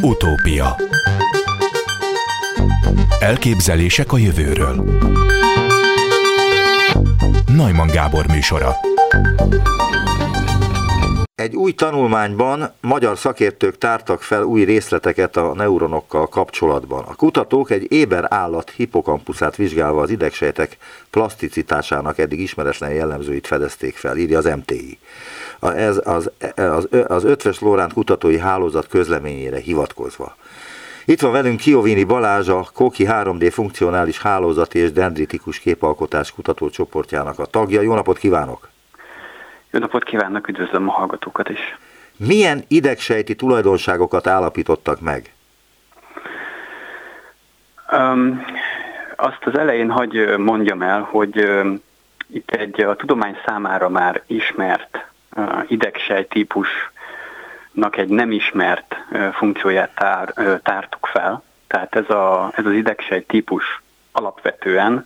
Utópia. Elképzelések a jövőről. Najman Gábor műsora egy új tanulmányban magyar szakértők tártak fel új részleteket a neuronokkal kapcsolatban. A kutatók egy éber állat hipokampuszát vizsgálva az idegsejtek plaszticitásának eddig ismeretlen jellemzőit fedezték fel, írja az MTI. Ez az, az, az Ötves Lóránt kutatói hálózat közleményére hivatkozva. Itt van velünk Kiovini Balázs, a Koki 3D funkcionális hálózati és dendritikus képalkotás kutatócsoportjának a tagja. Jó napot kívánok! Jó napot kívánok, üdvözlöm a hallgatókat is. Milyen idegsejti tulajdonságokat állapítottak meg? Um, azt az elején hagy mondjam el, hogy uh, itt egy a tudomány számára már ismert uh, idegsejt típusnak egy nem ismert uh, funkcióját tár, uh, tártuk fel. Tehát ez, a, ez az idegsejt típus alapvetően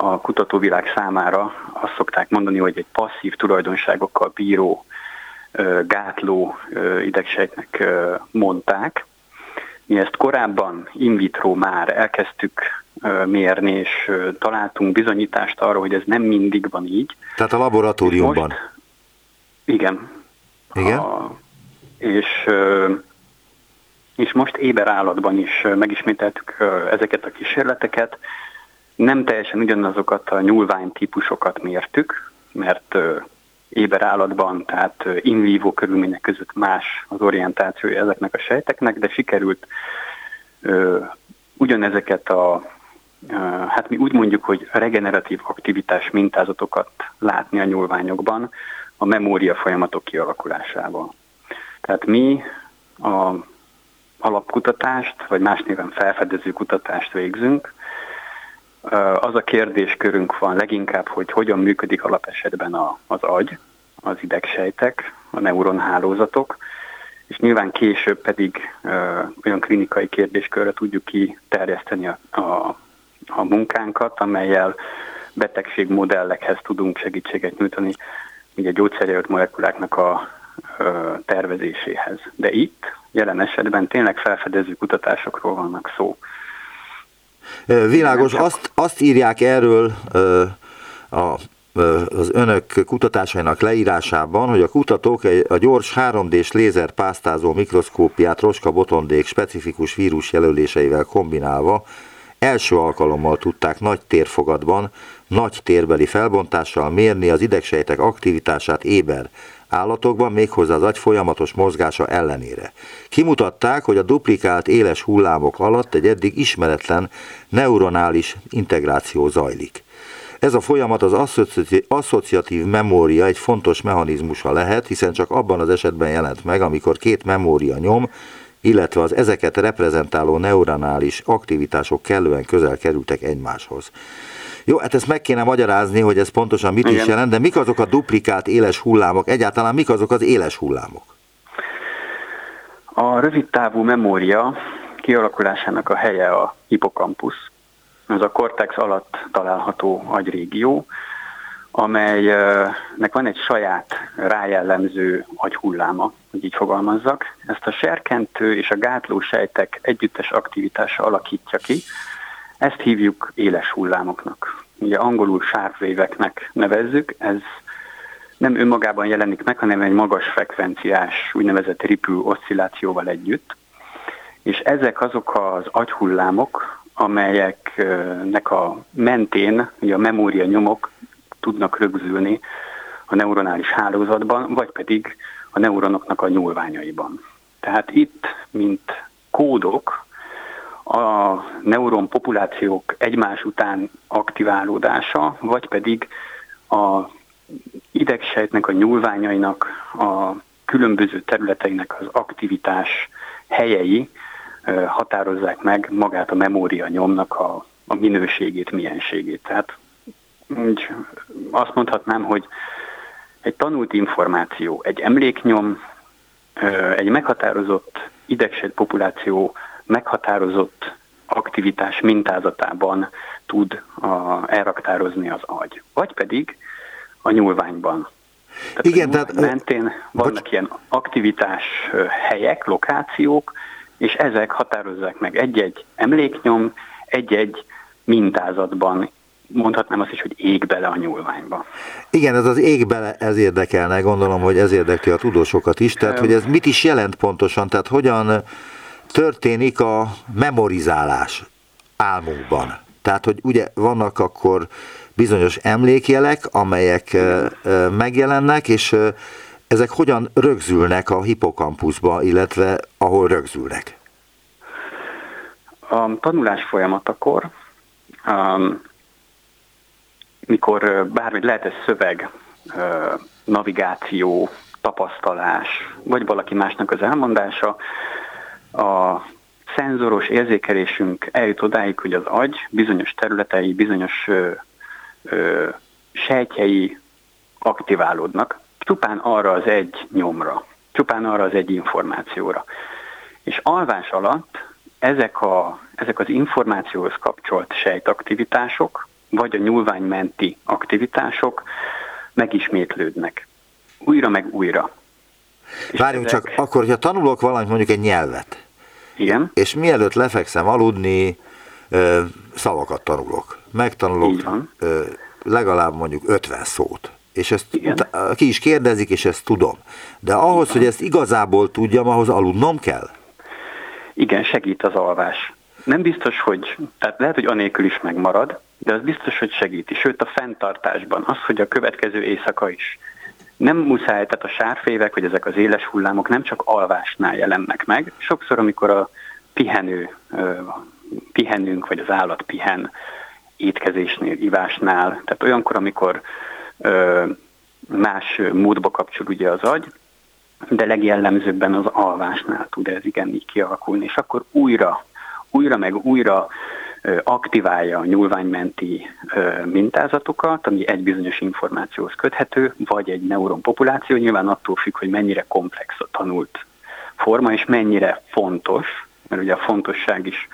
a kutatóvilág számára azt szokták mondani, hogy egy passzív tulajdonságokkal bíró gátló idegsejtnek mondták. Mi ezt korábban in vitro már elkezdtük mérni, és találtunk bizonyítást arra, hogy ez nem mindig van így. Tehát a laboratóriumban? Most, igen. Igen? A, és, és most éber állatban is megismételtük ezeket a kísérleteket, nem teljesen ugyanazokat a nyúlvány típusokat mértük, mert éber állatban, tehát in vivo körülmények között más az orientációja ezeknek a sejteknek, de sikerült ö, ugyanezeket a, ö, hát mi úgy mondjuk, hogy regeneratív aktivitás mintázatokat látni a nyúlványokban a memória folyamatok kialakulásával. Tehát mi a alapkutatást, vagy más néven felfedező kutatást végzünk, az a kérdéskörünk van leginkább, hogy hogyan működik alapesetben a, az agy, az idegsejtek, a neuronhálózatok, és nyilván később pedig olyan klinikai kérdéskörre tudjuk kiterjeszteni a, a, a munkánkat, amelyel betegségmodellekhez tudunk segítséget nyújtani, ugye gyógyszerjelölt molekuláknak a tervezéséhez. De itt jelen esetben tényleg felfedező kutatásokról vannak szó. Világos, azt, azt írják erről a az önök kutatásainak leírásában, hogy a kutatók a gyors 3D-s lézerpásztázó mikroszkópiát roska botondék specifikus vírus jelöléseivel kombinálva első alkalommal tudták nagy térfogatban, nagy térbeli felbontással mérni az idegsejtek aktivitását éber állatokban, méghozzá az agy folyamatos mozgása ellenére. Kimutatták, hogy a duplikált éles hullámok alatt egy eddig ismeretlen neuronális integráció zajlik. Ez a folyamat az asszociatív memória egy fontos mechanizmusa lehet, hiszen csak abban az esetben jelent meg, amikor két memória nyom, illetve az ezeket reprezentáló neuronális aktivitások kellően közel kerültek egymáshoz. Jó, hát ezt meg kéne magyarázni, hogy ez pontosan mit Igen. is jelent, de mik azok a duplikált éles hullámok, egyáltalán mik azok az éles hullámok? A rövidtávú memória kialakulásának a helye a hipokampusz. Ez a kortex alatt található agyrégió, amelynek van egy saját rájellemző agyhulláma, hogy így fogalmazzak. Ezt a serkentő és a gátló sejtek együttes aktivitása alakítja ki, ezt hívjuk éles hullámoknak. Ugye angolul sárvéveknek nevezzük, ez nem önmagában jelenik meg, hanem egy magas frekvenciás, úgynevezett ripple oszcillációval együtt. És ezek azok az agyhullámok, amelyeknek a mentén ugye a memória nyomok tudnak rögzülni a neuronális hálózatban, vagy pedig a neuronoknak a nyúlványaiban. Tehát itt, mint kódok, a neuron populációk egymás után aktiválódása, vagy pedig a idegsejtnek, a nyúlványainak, a különböző területeinek az aktivitás helyei határozzák meg magát a memória nyomnak a, a minőségét, mienségét. Tehát úgy azt mondhatnám, hogy egy tanult információ, egy emléknyom, egy meghatározott idegsejt populáció meghatározott aktivitás mintázatában tud a, elraktározni az agy. Vagy pedig a nyúlványban. Tehát Igen, tehát... Mentén vannak bocs... ilyen aktivitás helyek, lokációk, és ezek határozzák meg egy-egy emléknyom, egy-egy mintázatban mondhatnám azt is, hogy ég bele a nyúlványba. Igen, ez az ég bele, ez érdekelne, gondolom, hogy ez érdekli a tudósokat is, tehát hogy ez mit is jelent pontosan, tehát hogyan történik a memorizálás álmunkban. Tehát, hogy ugye vannak akkor bizonyos emlékjelek, amelyek megjelennek, és ezek hogyan rögzülnek a hipokampuszba, illetve ahol rögzülnek? A tanulás folyamatakor, um, mikor bármi lehet ez szöveg, navigáció, tapasztalás, vagy valaki másnak az elmondása, a szenzoros érzékelésünk eljut odáig, hogy az agy bizonyos területei, bizonyos ö, ö, sejtjei aktiválódnak, csupán arra az egy nyomra, csupán arra az egy információra. És alvás alatt ezek, a, ezek az információhoz kapcsolt sejtaktivitások, vagy a nyúlványmenti aktivitások megismétlődnek. Újra meg újra. Várjunk ezek... csak, akkor, hogyha tanulok valamit, mondjuk egy nyelvet, igen. és mielőtt lefekszem aludni, szavakat tanulok. Megtanulok legalább mondjuk 50 szót. És ezt Igen. ki is kérdezik, és ezt tudom. De ahhoz, Igen. hogy ezt igazából tudjam, ahhoz aludnom kell? Igen, segít az alvás. Nem biztos, hogy, tehát lehet, hogy anélkül is megmarad, de az biztos, hogy segíti. Sőt, a fenntartásban az, hogy a következő éjszaka is nem muszáj, tehát a sárfévek, vagy ezek az éles hullámok nem csak alvásnál jelennek meg. Sokszor, amikor a pihenő, pihenünk, vagy az állat pihen, étkezésnél, ivásnál, tehát olyankor, amikor más módba kapcsol ugye az agy, de legjellemzőbben az alvásnál tud ez igen így kialakulni, és akkor újra, újra meg újra aktiválja a nyúlványmenti mintázatokat, ami egy bizonyos információhoz köthető, vagy egy neuronpopuláció, nyilván attól függ, hogy mennyire komplex a tanult forma, és mennyire fontos, mert ugye a fontosság is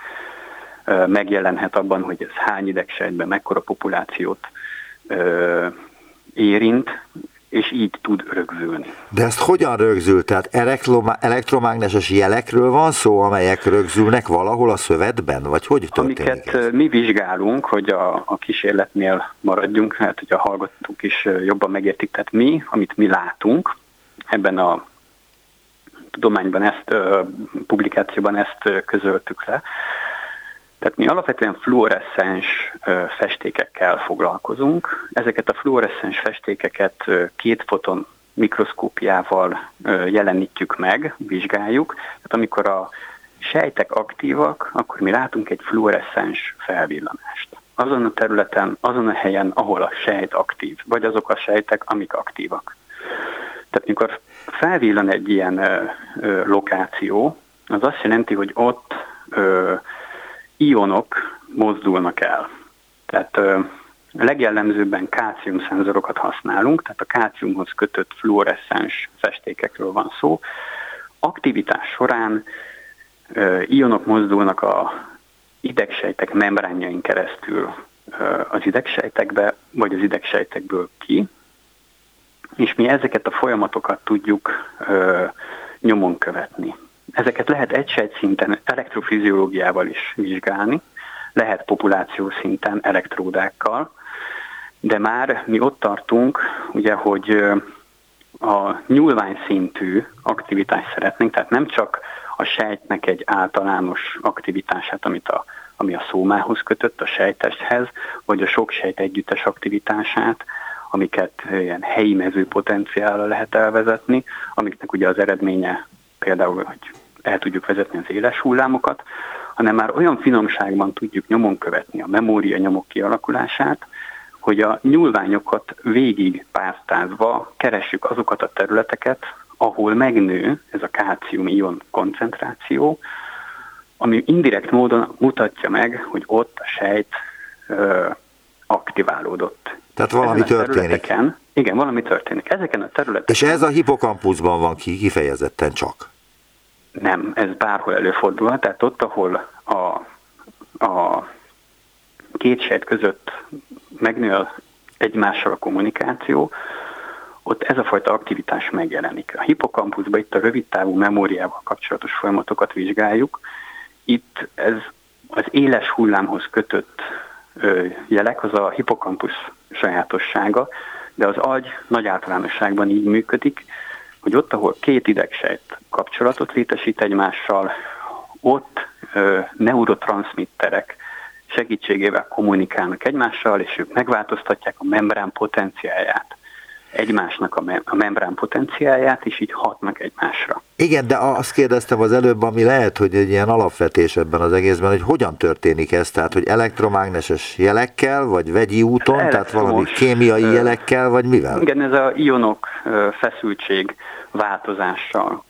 megjelenhet abban, hogy ez hány idegsejtben mekkora populációt érint, és így tud rögzülni. De ezt hogyan rögzül? Tehát elektromágneses jelekről van szó, amelyek rögzülnek valahol a szövetben? Vagy hogy történik Amiket ez? mi vizsgálunk, hogy a, a kísérletnél maradjunk, hát hogy a hallgatók is jobban megértik, tehát mi, amit mi látunk, ebben a tudományban ezt, publikációban ezt közöltük le, tehát mi alapvetően fluoreszcens festékekkel foglalkozunk. Ezeket a fluoreszcens festékeket két foton mikroszkópiával jelenítjük meg, vizsgáljuk. Tehát amikor a sejtek aktívak, akkor mi látunk egy fluoreszcens felvillanást. Azon a területen, azon a helyen, ahol a sejt aktív, vagy azok a sejtek, amik aktívak. Tehát mikor felvillan egy ilyen lokáció, az azt jelenti, hogy ott ionok mozdulnak el. Tehát legjellemzőbben kácium szenzorokat használunk, tehát a káciumhoz kötött fluoreszcens festékekről van szó. Aktivitás során ionok mozdulnak a idegsejtek membránjain keresztül az idegsejtekbe, vagy az idegsejtekből ki, és mi ezeket a folyamatokat tudjuk ö, nyomon követni. Ezeket lehet egysejt szinten elektrofiziológiával is vizsgálni, lehet populáció szinten elektródákkal, de már mi ott tartunk, ugye, hogy a nyúlvány szintű aktivitást szeretnénk, tehát nem csak a sejtnek egy általános aktivitását, amit a, ami a szómához kötött, a sejtesthez, vagy a sok sejt együttes aktivitását, amiket ilyen helyi mezőpotenciálra lehet elvezetni, amiknek ugye az eredménye például, hogy el tudjuk vezetni az éles hullámokat, hanem már olyan finomságban tudjuk nyomon követni a memória nyomok kialakulását, hogy a nyúlványokat végig pásztázva keressük azokat a területeket, ahol megnő ez a kálcium-ion koncentráció, ami indirekt módon mutatja meg, hogy ott a sejt ö, aktiválódott. Tehát valami történik. Igen, valami történik. Ezeken a területeken. És ez a hipokampuszban van ki, kifejezetten csak? Nem, ez bárhol előfordul. Tehát ott, ahol a, a két sejt között megnő egymással a kommunikáció, ott ez a fajta aktivitás megjelenik. A hipokampuszban itt a rövidtávú memóriával kapcsolatos folyamatokat vizsgáljuk. Itt ez az éles hullámhoz kötött jelek, az a hipokampusz sajátossága, de az agy nagy általánosságban így működik, hogy ott, ahol két idegsejt kapcsolatot létesít egymással, ott ö, neurotranszmitterek segítségével kommunikálnak egymással, és ők megváltoztatják a membrán potenciáját egymásnak a, mem- a membrán potenciáját, és így hatnak egymásra. Igen, de azt kérdeztem az előbb, ami lehet, hogy egy ilyen alapvetés ebben az egészben, hogy hogyan történik ez, tehát hogy elektromágneses jelekkel, vagy vegyi úton, ez tehát valami kémiai ö, jelekkel, vagy mivel? Igen, ez a ionok feszültség változással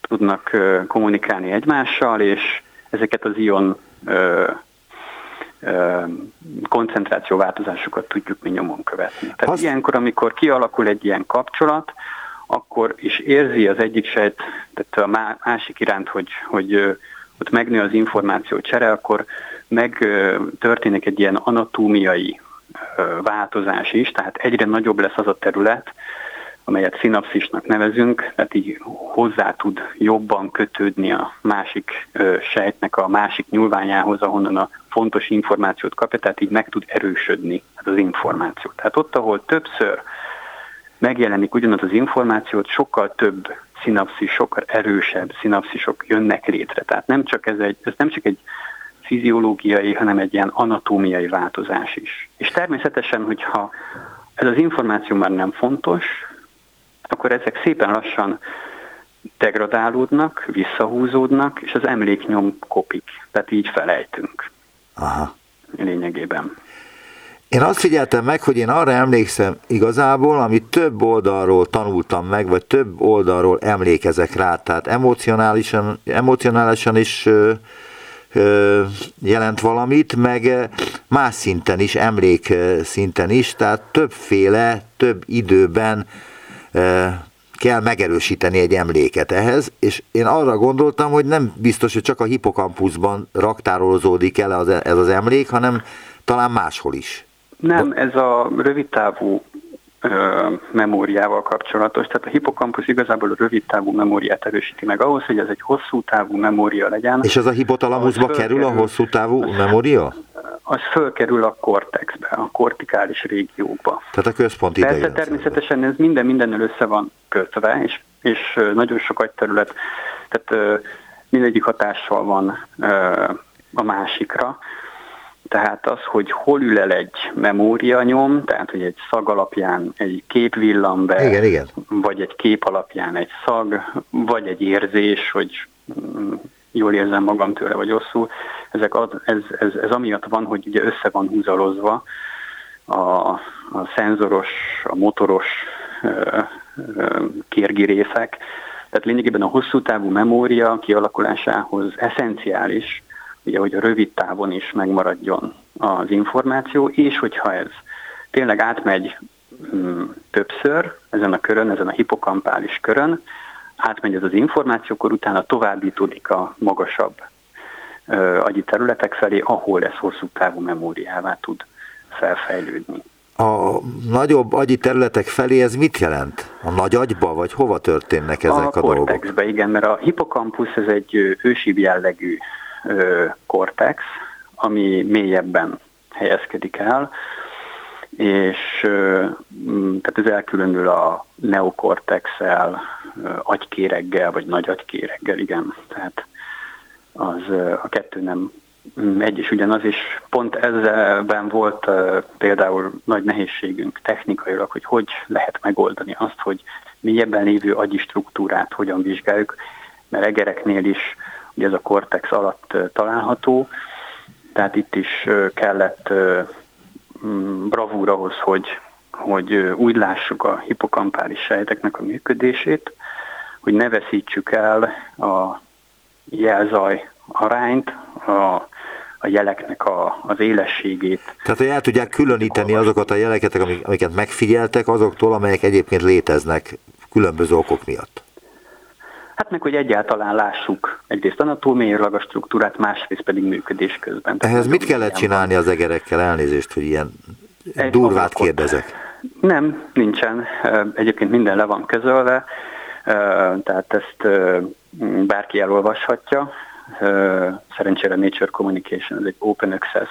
tudnak kommunikálni egymással, és ezeket az ion koncentrációváltozásokat tudjuk mi nyomon követni. Tehát Azt... ilyenkor, amikor kialakul egy ilyen kapcsolat, akkor is érzi az egyik sejt, tehát a másik iránt, hogy, hogy ott megnő az információ csere, akkor meg történik egy ilyen anatómiai változás is, tehát egyre nagyobb lesz az a terület, amelyet szinapszisnak nevezünk, tehát így hozzá tud jobban kötődni a másik sejtnek a másik nyúlványához, ahonnan a fontos információt kapja, tehát így meg tud erősödni az információ. Tehát ott, ahol többször megjelenik ugyanaz az információt, sokkal több szinapszis, sokkal erősebb szinapszisok jönnek létre. Tehát nem csak ez, egy, ez nem csak egy fiziológiai, hanem egy ilyen anatómiai változás is. És természetesen, hogyha ez az információ már nem fontos, akkor ezek szépen lassan degradálódnak, visszahúzódnak, és az emléknyom kopik. Tehát így felejtünk. Aha. Lényegében. Én azt figyeltem meg, hogy én arra emlékszem igazából, amit több oldalról tanultam meg, vagy több oldalról emlékezek rá, tehát emocionálisan, emocionálisan is ö, ö, jelent valamit, meg más szinten is, emlék szinten is, tehát többféle, több időben kell megerősíteni egy emléket ehhez, és én arra gondoltam, hogy nem biztos, hogy csak a hipokampuszban raktárolózódik el az, ez az emlék, hanem talán máshol is. Nem, ez a rövidtávú memóriával kapcsolatos. Tehát a hipokampusz igazából a rövid távú memóriát erősíti meg ahhoz, hogy ez egy hosszú távú memória legyen. És az a hipotalamuszba kerül a hosszú távú az, memória? Az fölkerül a kortexbe, a kortikális régiókba. Tehát a központi Persze természetesen ez minden mindennel össze van kötve, és, és nagyon sok agyterület, tehát mindegyik hatással van a másikra. Tehát az, hogy hol ül el egy memórianyom, tehát hogy egy szag alapján egy kép villan be, igen, igen. vagy egy kép alapján egy szag, vagy egy érzés, hogy mm, jól érzem magam tőle, vagy rosszul. Ezek az, ez, ez, ez amiatt van, hogy ugye össze van húzalozva a, a szenzoros, a motoros ö, ö, kérgirészek. Tehát lényegében a hosszú távú memória kialakulásához eszenciális, ugye, hogy a rövid távon is megmaradjon az információ, és hogyha ez tényleg átmegy um, többször ezen a körön, ezen a hipokampális körön, átmegy ez az információ, akkor utána továbbítódik a magasabb uh, agyi területek felé, ahol ez hosszú távú memóriává tud felfejlődni. A nagyobb agyi területek felé ez mit jelent? A nagy agyba, vagy hova történnek ezek a, a dolgok? A igen, mert a hipokampusz ez egy ősibb jellegű kortex, ami mélyebben helyezkedik el, és tehát ez elkülönül a neokortexel, agykéreggel, vagy nagy agykéreggel, igen. Tehát az a kettő nem egy is ugyanaz, és pont ezben volt például nagy nehézségünk technikailag, hogy hogy lehet megoldani azt, hogy mélyebben lévő agyi struktúrát hogyan vizsgáljuk, mert egereknél is ugye ez a kortex alatt található, tehát itt is kellett bravúr ahhoz, hogy, hogy úgy lássuk a hipokampális sejteknek a működését, hogy ne veszítsük el a jelzaj arányt, a, a jeleknek a, az élességét. Tehát, hogy el tudják különíteni azokat a jeleket, amiket megfigyeltek, azoktól, amelyek egyébként léteznek különböző okok miatt. Hát meg, hogy egyáltalán lássuk egyrészt anatómiailag a struktúrát, másrészt pedig működés közben. Ehhez mit kellett csinálni az egerekkel? Elnézést, hogy ilyen Egy durvát kérdezek. Nem, nincsen. Egyébként minden le van közölve, tehát ezt bárki elolvashatja. Szerencsére Nature Communication ez egy open access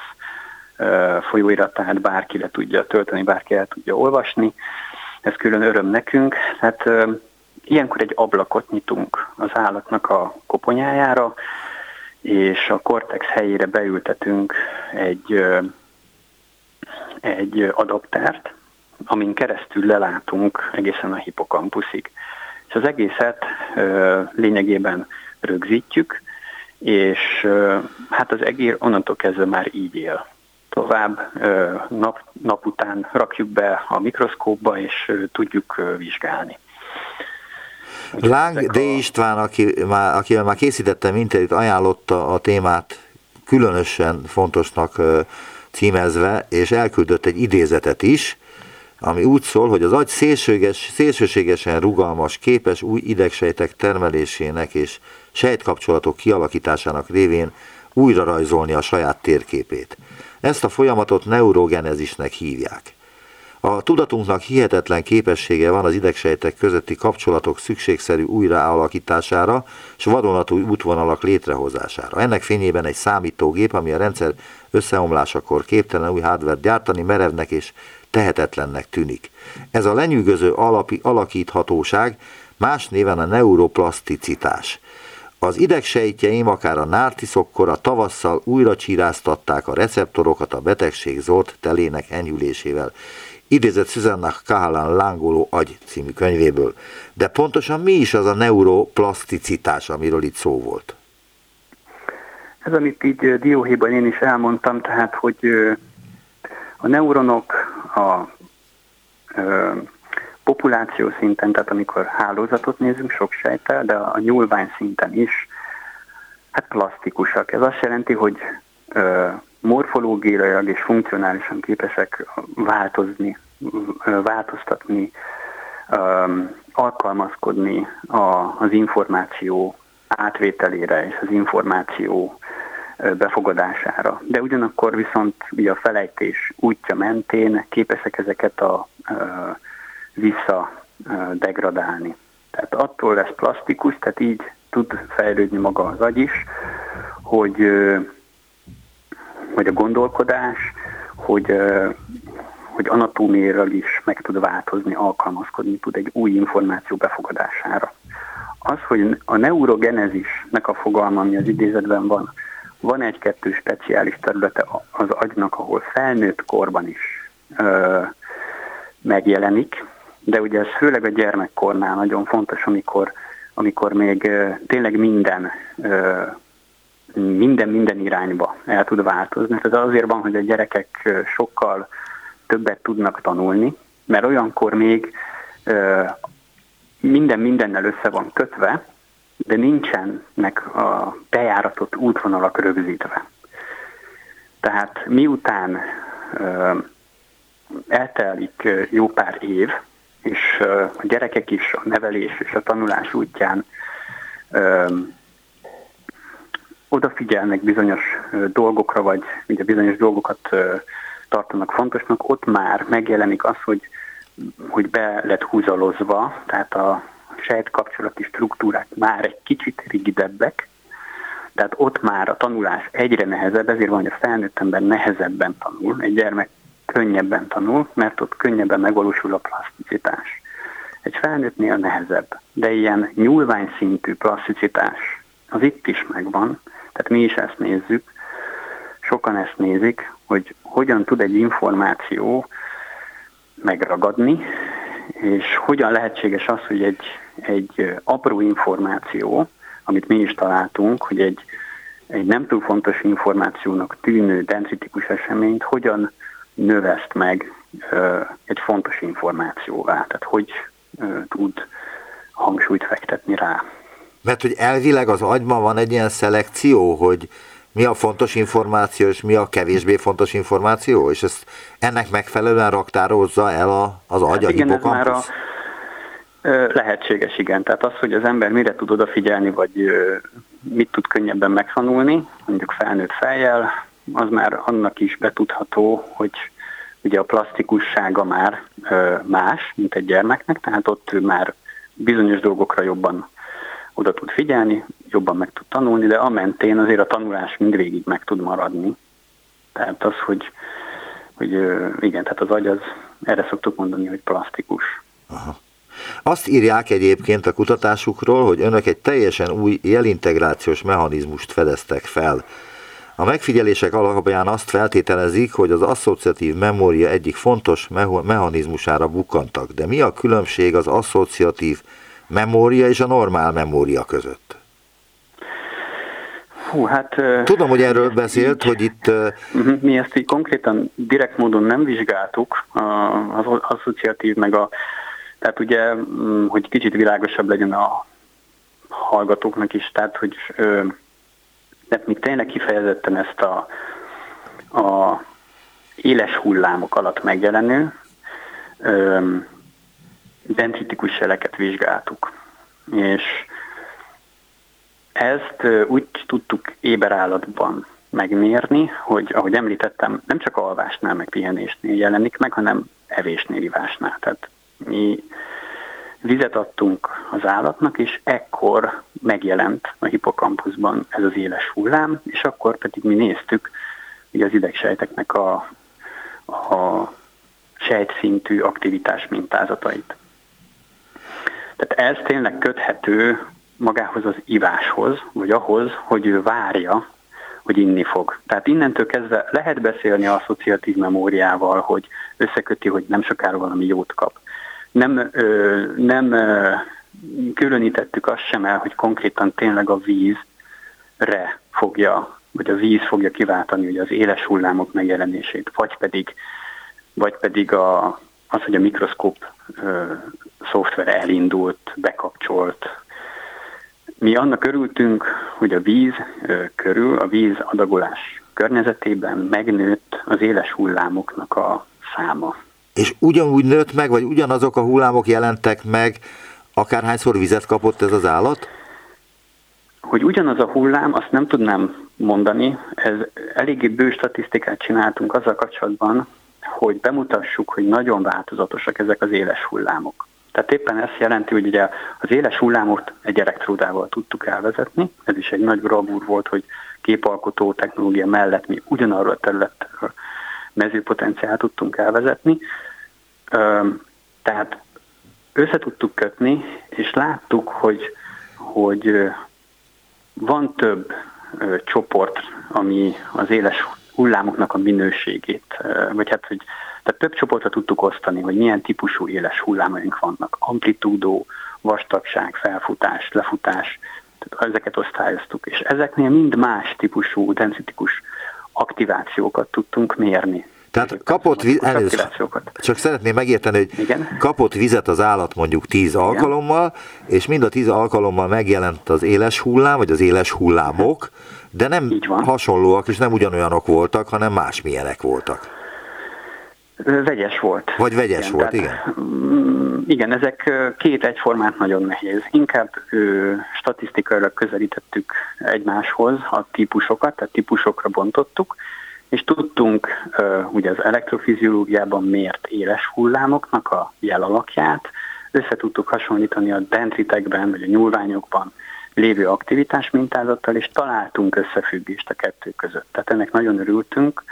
folyóirat, tehát bárki le tudja tölteni, bárki el tudja olvasni. Ez külön öröm nekünk. Tehát ilyenkor egy ablakot nyitunk az állatnak a koponyájára, és a kortex helyére beültetünk egy, egy adaptert, amin keresztül lelátunk egészen a hipokampuszig. És az egészet lényegében rögzítjük, és hát az egér onnantól kezdve már így él. Tovább nap, nap után rakjuk be a mikroszkópba, és tudjuk vizsgálni. Láng D. István, aki, már, akivel már készítettem interjút, ajánlotta a témát különösen fontosnak címezve, és elküldött egy idézetet is, ami úgy szól, hogy az agy szélsőséges, szélsőségesen rugalmas, képes új idegsejtek termelésének és sejtkapcsolatok kialakításának révén újra rajzolni a saját térképét. Ezt a folyamatot neurogenezisnek hívják. A tudatunknak hihetetlen képessége van az idegsejtek közötti kapcsolatok szükségszerű újraállakítására és vadonatúj útvonalak létrehozására. Ennek fényében egy számítógép, ami a rendszer összeomlásakor képtelen új hardware gyártani, merevnek és tehetetlennek tűnik. Ez a lenyűgöző alapi, alakíthatóság más néven a neuroplaszticitás. Az idegsejtjeim akár a nártiszokkor a tavasszal újra csíráztatták a receptorokat a betegség zord telének enyhülésével, idézett Susanna Kahalan Lángoló agy című könyvéből. De pontosan mi is az a neuroplaszticitás, amiről itt szó volt? Ez, amit így dióhéjban én is elmondtam, tehát, hogy a neuronok a, a populáció szinten, tehát amikor hálózatot nézünk sok sejtel, de a nyúlvány szinten is, hát plastikusak. Ez azt jelenti, hogy ö, morfológiailag és funkcionálisan képesek változni, változtatni, alkalmazkodni az információ átvételére és az információ befogadására. De ugyanakkor viszont a felejtés útja mentén képesek ezeket a vissza degradálni. Tehát attól lesz plastikus, tehát így tud fejlődni maga az agy is, hogy vagy a gondolkodás, hogy, hogy anatómiailag is meg tud változni, alkalmazkodni tud egy új információ befogadására. Az, hogy a neurogenezisnek a fogalma, ami az idézetben van, van egy-kettő speciális területe az agynak, ahol felnőtt korban is ö, megjelenik, de ugye ez főleg a gyermekkornál nagyon fontos, amikor, amikor még ö, tényleg minden ö, minden minden irányba el tud változni. Ez azért van, hogy a gyerekek sokkal többet tudnak tanulni, mert olyankor még minden mindennel össze van kötve, de nincsenek a bejáratott útvonalak rögzítve. Tehát miután eltelik jó pár év, és a gyerekek is a nevelés és a tanulás útján odafigyelnek bizonyos dolgokra, vagy ugye bizonyos dolgokat tartanak fontosnak, ott már megjelenik az, hogy, hogy be lett húzalozva, tehát a sejtkapcsolati struktúrák már egy kicsit rigidebbek, tehát ott már a tanulás egyre nehezebb, ezért van, hogy a felnőtt ember nehezebben tanul, egy gyermek könnyebben tanul, mert ott könnyebben megvalósul a plaszticitás. Egy felnőttnél nehezebb, de ilyen nyúlvány szintű plaszticitás az itt is megvan, tehát mi is ezt nézzük, sokan ezt nézik, hogy hogyan tud egy információ megragadni, és hogyan lehetséges az, hogy egy, egy apró információ, amit mi is találtunk, hogy egy, egy nem túl fontos információnak tűnő dendritikus eseményt hogyan növeszt meg ö, egy fontos információvá, tehát hogy ö, tud hangsúlyt fektetni rá. Mert hogy elvileg az agyban van egy ilyen szelekció, hogy mi a fontos információ, és mi a kevésbé fontos információ, és ezt ennek megfelelően raktározza el a, az agy, hát a igen, ez már a, lehetséges, igen. Tehát az, hogy az ember mire tud odafigyelni, vagy mit tud könnyebben megtanulni, mondjuk felnőtt fejjel, az már annak is betudható, hogy ugye a plastikussága már más, mint egy gyermeknek, tehát ott már bizonyos dolgokra jobban oda tud figyelni, jobban meg tud tanulni, de a mentén azért a tanulás mindvégig meg tud maradni. Tehát az, hogy, hogy igen, tehát az agy az, erre szoktuk mondani, hogy plastikus. Aha. Azt írják egyébként a kutatásukról, hogy önök egy teljesen új jelintegrációs mechanizmust fedeztek fel. A megfigyelések alapján azt feltételezik, hogy az asszociatív memória egyik fontos mechanizmusára bukkantak. De mi a különbség az asszociatív memória és a normál memória között? Hú, hát... Tudom, hogy erről beszélt, így, hogy itt... Uh, mi ezt így konkrétan direkt módon nem vizsgáltuk, az asszociatív meg a... Tehát ugye, mm, hogy kicsit világosabb legyen a hallgatóknak is, tehát hogy tehát mi tényleg kifejezetten ezt a, a éles hullámok alatt megjelenő dendritikus jeleket vizsgáltuk. És ezt úgy tudtuk éberállatban megmérni, hogy ahogy említettem, nem csak alvásnál, meg pihenésnél jelenik meg, hanem evésnél, ivásnál. Tehát mi vizet adtunk az állatnak, és ekkor megjelent a hipokampuszban ez az éles hullám, és akkor pedig mi néztük ugye az idegsejteknek a, a sejtszintű aktivitás mintázatait. Tehát ez tényleg köthető magához az iváshoz, vagy ahhoz, hogy ő várja, hogy inni fog. Tehát innentől kezdve lehet beszélni a asszociatív memóriával, hogy összeköti, hogy nem sokára valami jót kap. Nem, ö, nem ö, különítettük azt sem el, hogy konkrétan tényleg a vízre fogja, vagy a víz fogja kiváltani ugye az éles hullámok megjelenését, vagy pedig, vagy pedig a, az, hogy a mikroszkóp ö, szoftver elindult, bekapcsolt. Mi annak örültünk, hogy a víz ö, körül, a víz adagolás környezetében megnőtt az éles hullámoknak a száma. És ugyanúgy nőtt meg, vagy ugyanazok a hullámok jelentek meg, akárhányszor vizet kapott ez az állat? Hogy ugyanaz a hullám, azt nem tudnám mondani. Ez eléggé bő statisztikát csináltunk azzal kapcsolatban, hogy bemutassuk, hogy nagyon változatosak ezek az éles hullámok. Tehát éppen ezt jelenti, hogy ugye az éles hullámot egy elektródával tudtuk elvezetni, ez is egy nagy bravúr volt, hogy képalkotó technológia mellett mi ugyanarról a területről mezőpotenciált tudtunk elvezetni. Tehát össze tudtuk kötni, és láttuk, hogy, hogy van több csoport, ami az éles hullámoknak a minőségét, vagy hát, hogy tehát több csoportra tudtuk osztani, hogy milyen típusú éles hullámaink vannak. Amplitúdó, vastagság, felfutás, lefutás, tehát ezeket osztályoztuk. És ezeknél mind más típusú, densitikus aktivációkat tudtunk mérni. Tehát kapott vizet, csak szeretném megérteni, hogy Igen? kapott vizet az állat mondjuk 10 alkalommal, és mind a 10 alkalommal megjelent az éles hullám, vagy az éles hullámok, de nem hasonlóak, és nem ugyanolyanok voltak, hanem másmilyenek voltak. Vegyes volt. Vagy vegyes igen, volt, tehát, igen. Mm, igen, ezek két egyformát nagyon nehéz. Inkább ö, statisztikailag közelítettük egymáshoz a típusokat, tehát típusokra bontottuk, és tudtunk ö, ugye az elektrofiziológiában mért éles hullámoknak a jelalakját, össze tudtuk hasonlítani a dendritekben, vagy a nyúlványokban lévő aktivitás mintázattal, és találtunk összefüggést a kettő között. Tehát ennek nagyon örültünk.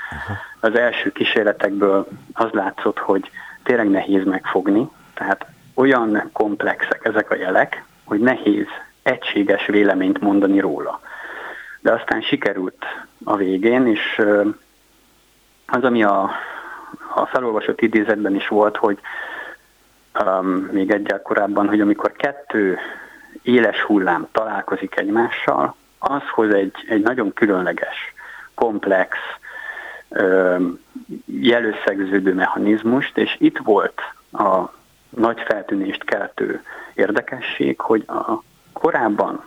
Az első kísérletekből az látszott, hogy tényleg nehéz megfogni, tehát olyan komplexek ezek a jelek, hogy nehéz egységes véleményt mondani róla. De aztán sikerült a végén, és az, ami a, a felolvasott idézetben is volt, hogy um, még egyel korábban, hogy amikor kettő éles hullám találkozik egymással, az hoz egy, egy nagyon különleges, komplex, jelösszegződő mechanizmust, és itt volt a nagy feltűnést keltő érdekesség, hogy a korábban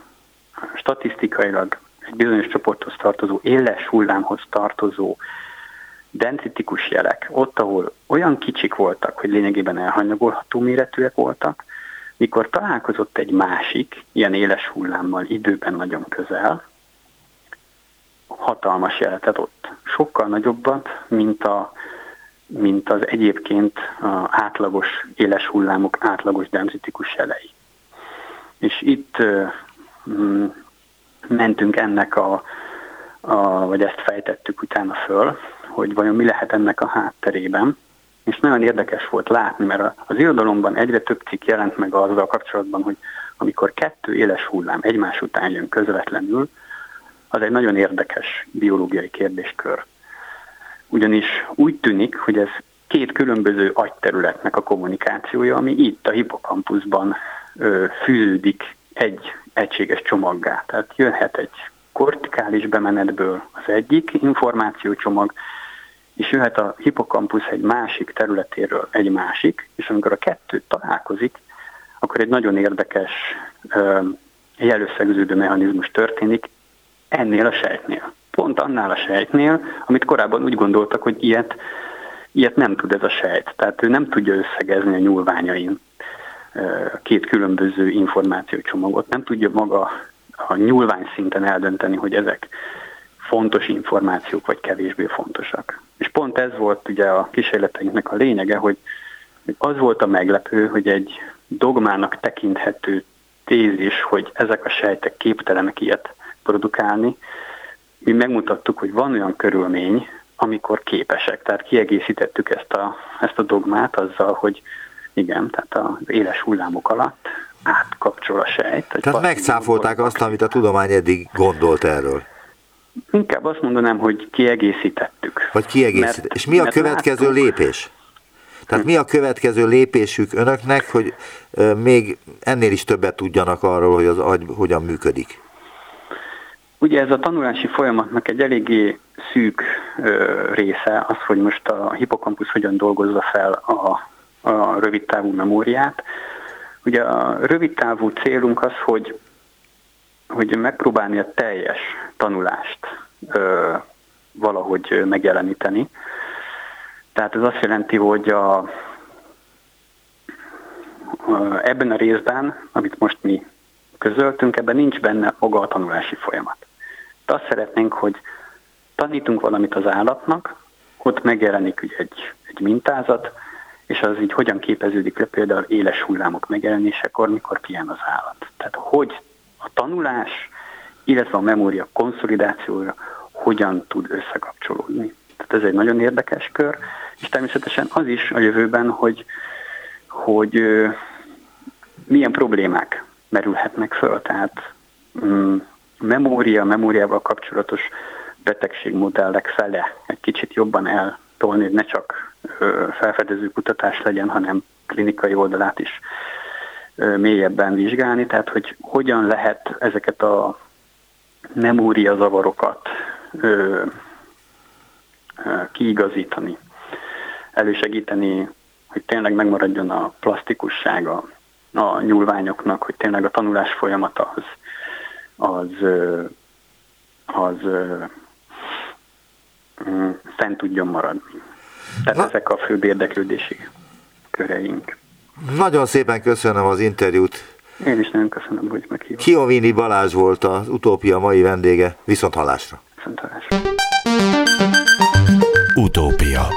statisztikailag egy bizonyos csoporthoz tartozó, éles hullámhoz tartozó dendritikus jelek, ott, ahol olyan kicsik voltak, hogy lényegében elhanyagolható méretűek voltak, mikor találkozott egy másik, ilyen éles hullámmal időben nagyon közel, hatalmas jelet ott. Sokkal nagyobbat, mint a mint az egyébként a átlagos éles hullámok átlagos dendritikus jelei. És itt mm, mentünk ennek a, a, vagy ezt fejtettük utána föl, hogy vajon mi lehet ennek a hátterében. És nagyon érdekes volt látni, mert az irodalomban egyre több cikk jelent meg azzal kapcsolatban, hogy amikor kettő éles hullám egymás után jön közvetlenül, az egy nagyon érdekes biológiai kérdéskör. Ugyanis úgy tűnik, hogy ez két különböző agyterületnek a kommunikációja, ami itt a hipokampuszban ö, fűződik egy egységes csomaggá. Tehát jöhet egy kortikális bemenetből az egyik információcsomag, és jöhet a hipokampusz egy másik területéről egy másik, és amikor a kettő találkozik, akkor egy nagyon érdekes jelösszegződő mechanizmus történik ennél a sejtnél. Pont annál a sejtnél, amit korábban úgy gondoltak, hogy ilyet, ilyet nem tud ez a sejt. Tehát ő nem tudja összegezni a nyúlványain két különböző információcsomagot, nem tudja maga a nyúlvány szinten eldönteni, hogy ezek fontos információk, vagy kevésbé fontosak. És pont ez volt ugye a kísérleteinknek a lényege, hogy az volt a meglepő, hogy egy dogmának tekinthető tézis, hogy ezek a sejtek képtelenek ilyet produkálni, mi megmutattuk, hogy van olyan körülmény, amikor képesek. Tehát kiegészítettük ezt a, ezt a dogmát azzal, hogy igen, tehát az éles hullámok alatt átkapcsol a sejt. Tehát megcáfolták azt, amit a tudomány eddig gondolt erről. Inkább azt mondanám, hogy kiegészítettük. Vagy kiegészítettük. És mi a következő láttuk, lépés? Tehát mi a következő lépésük önöknek, hogy még ennél is többet tudjanak arról, hogy az agy hogyan működik? Ugye ez a tanulási folyamatnak egy eléggé szűk ö, része az, hogy most a hipokampusz hogyan dolgozza fel a, a rövidtávú memóriát. Ugye a rövidtávú célunk az, hogy, hogy megpróbálni a teljes tanulást ö, valahogy megjeleníteni. Tehát ez azt jelenti, hogy a, ebben a részben, amit most mi közöltünk, ebben nincs benne maga a tanulási folyamat. De azt szeretnénk, hogy tanítunk valamit az állatnak, ott megjelenik ugye egy, egy mintázat, és az így hogyan képeződik le például éles hullámok megjelenésekor, mikor pihen az állat. Tehát hogy a tanulás, illetve a memória konszolidációja hogyan tud összekapcsolódni. Tehát ez egy nagyon érdekes kör, és természetesen az is a jövőben, hogy, hogy milyen problémák merülhetnek föl. Tehát mm, memória, memóriával kapcsolatos betegségmodellek fele egy kicsit jobban eltolni, hogy ne csak felfedező kutatás legyen, hanem klinikai oldalát is mélyebben vizsgálni, tehát hogy hogyan lehet ezeket a memória zavarokat kiigazítani, elősegíteni, hogy tényleg megmaradjon a plastikussága a nyúlványoknak, hogy tényleg a tanulás folyamata az, az, az mm, fent tudjon maradni. Tehát ezek a fő érdeklődési köreink. Nagyon szépen köszönöm az interjút. Én is nagyon köszönöm, hogy meghívott. Kiovini Balázs volt az Utópia mai vendége. Viszont hallásra. Viszont hallásra. Utópia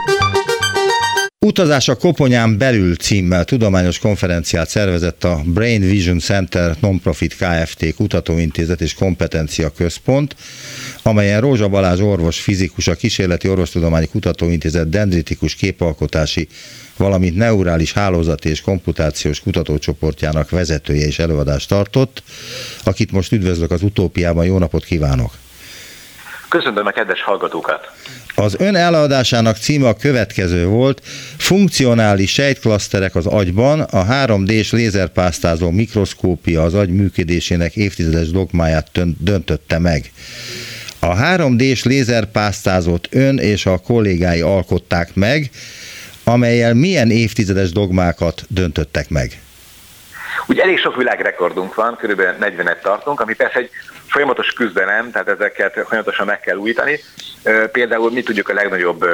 Utazás a Koponyán belül címmel tudományos konferenciát szervezett a Brain Vision Center Nonprofit Kft. Kutatóintézet és Kompetencia Központ, amelyen Rózsa Balázs orvos, fizikus, a Kísérleti Orvostudományi Kutatóintézet dendritikus képalkotási, valamint neurális hálózati és komputációs kutatócsoportjának vezetője és előadást tartott, akit most üdvözlök az utópiában. Jó napot kívánok! Köszönöm a kedves hallgatókat! Az ön eladásának címe a következő volt, funkcionális sejtklaszterek az agyban, a 3D-s lézerpásztázó mikroszkópia az agy működésének évtizedes dogmáját döntötte meg. A 3D-s lézerpásztázót ön és a kollégái alkották meg, amelyel milyen évtizedes dogmákat döntöttek meg? Úgy elég sok világrekordunk van, körülbelül 40-et tartunk, ami persze egy folyamatos küzdelem, tehát ezeket folyamatosan meg kell újítani. Például mi tudjuk a legnagyobb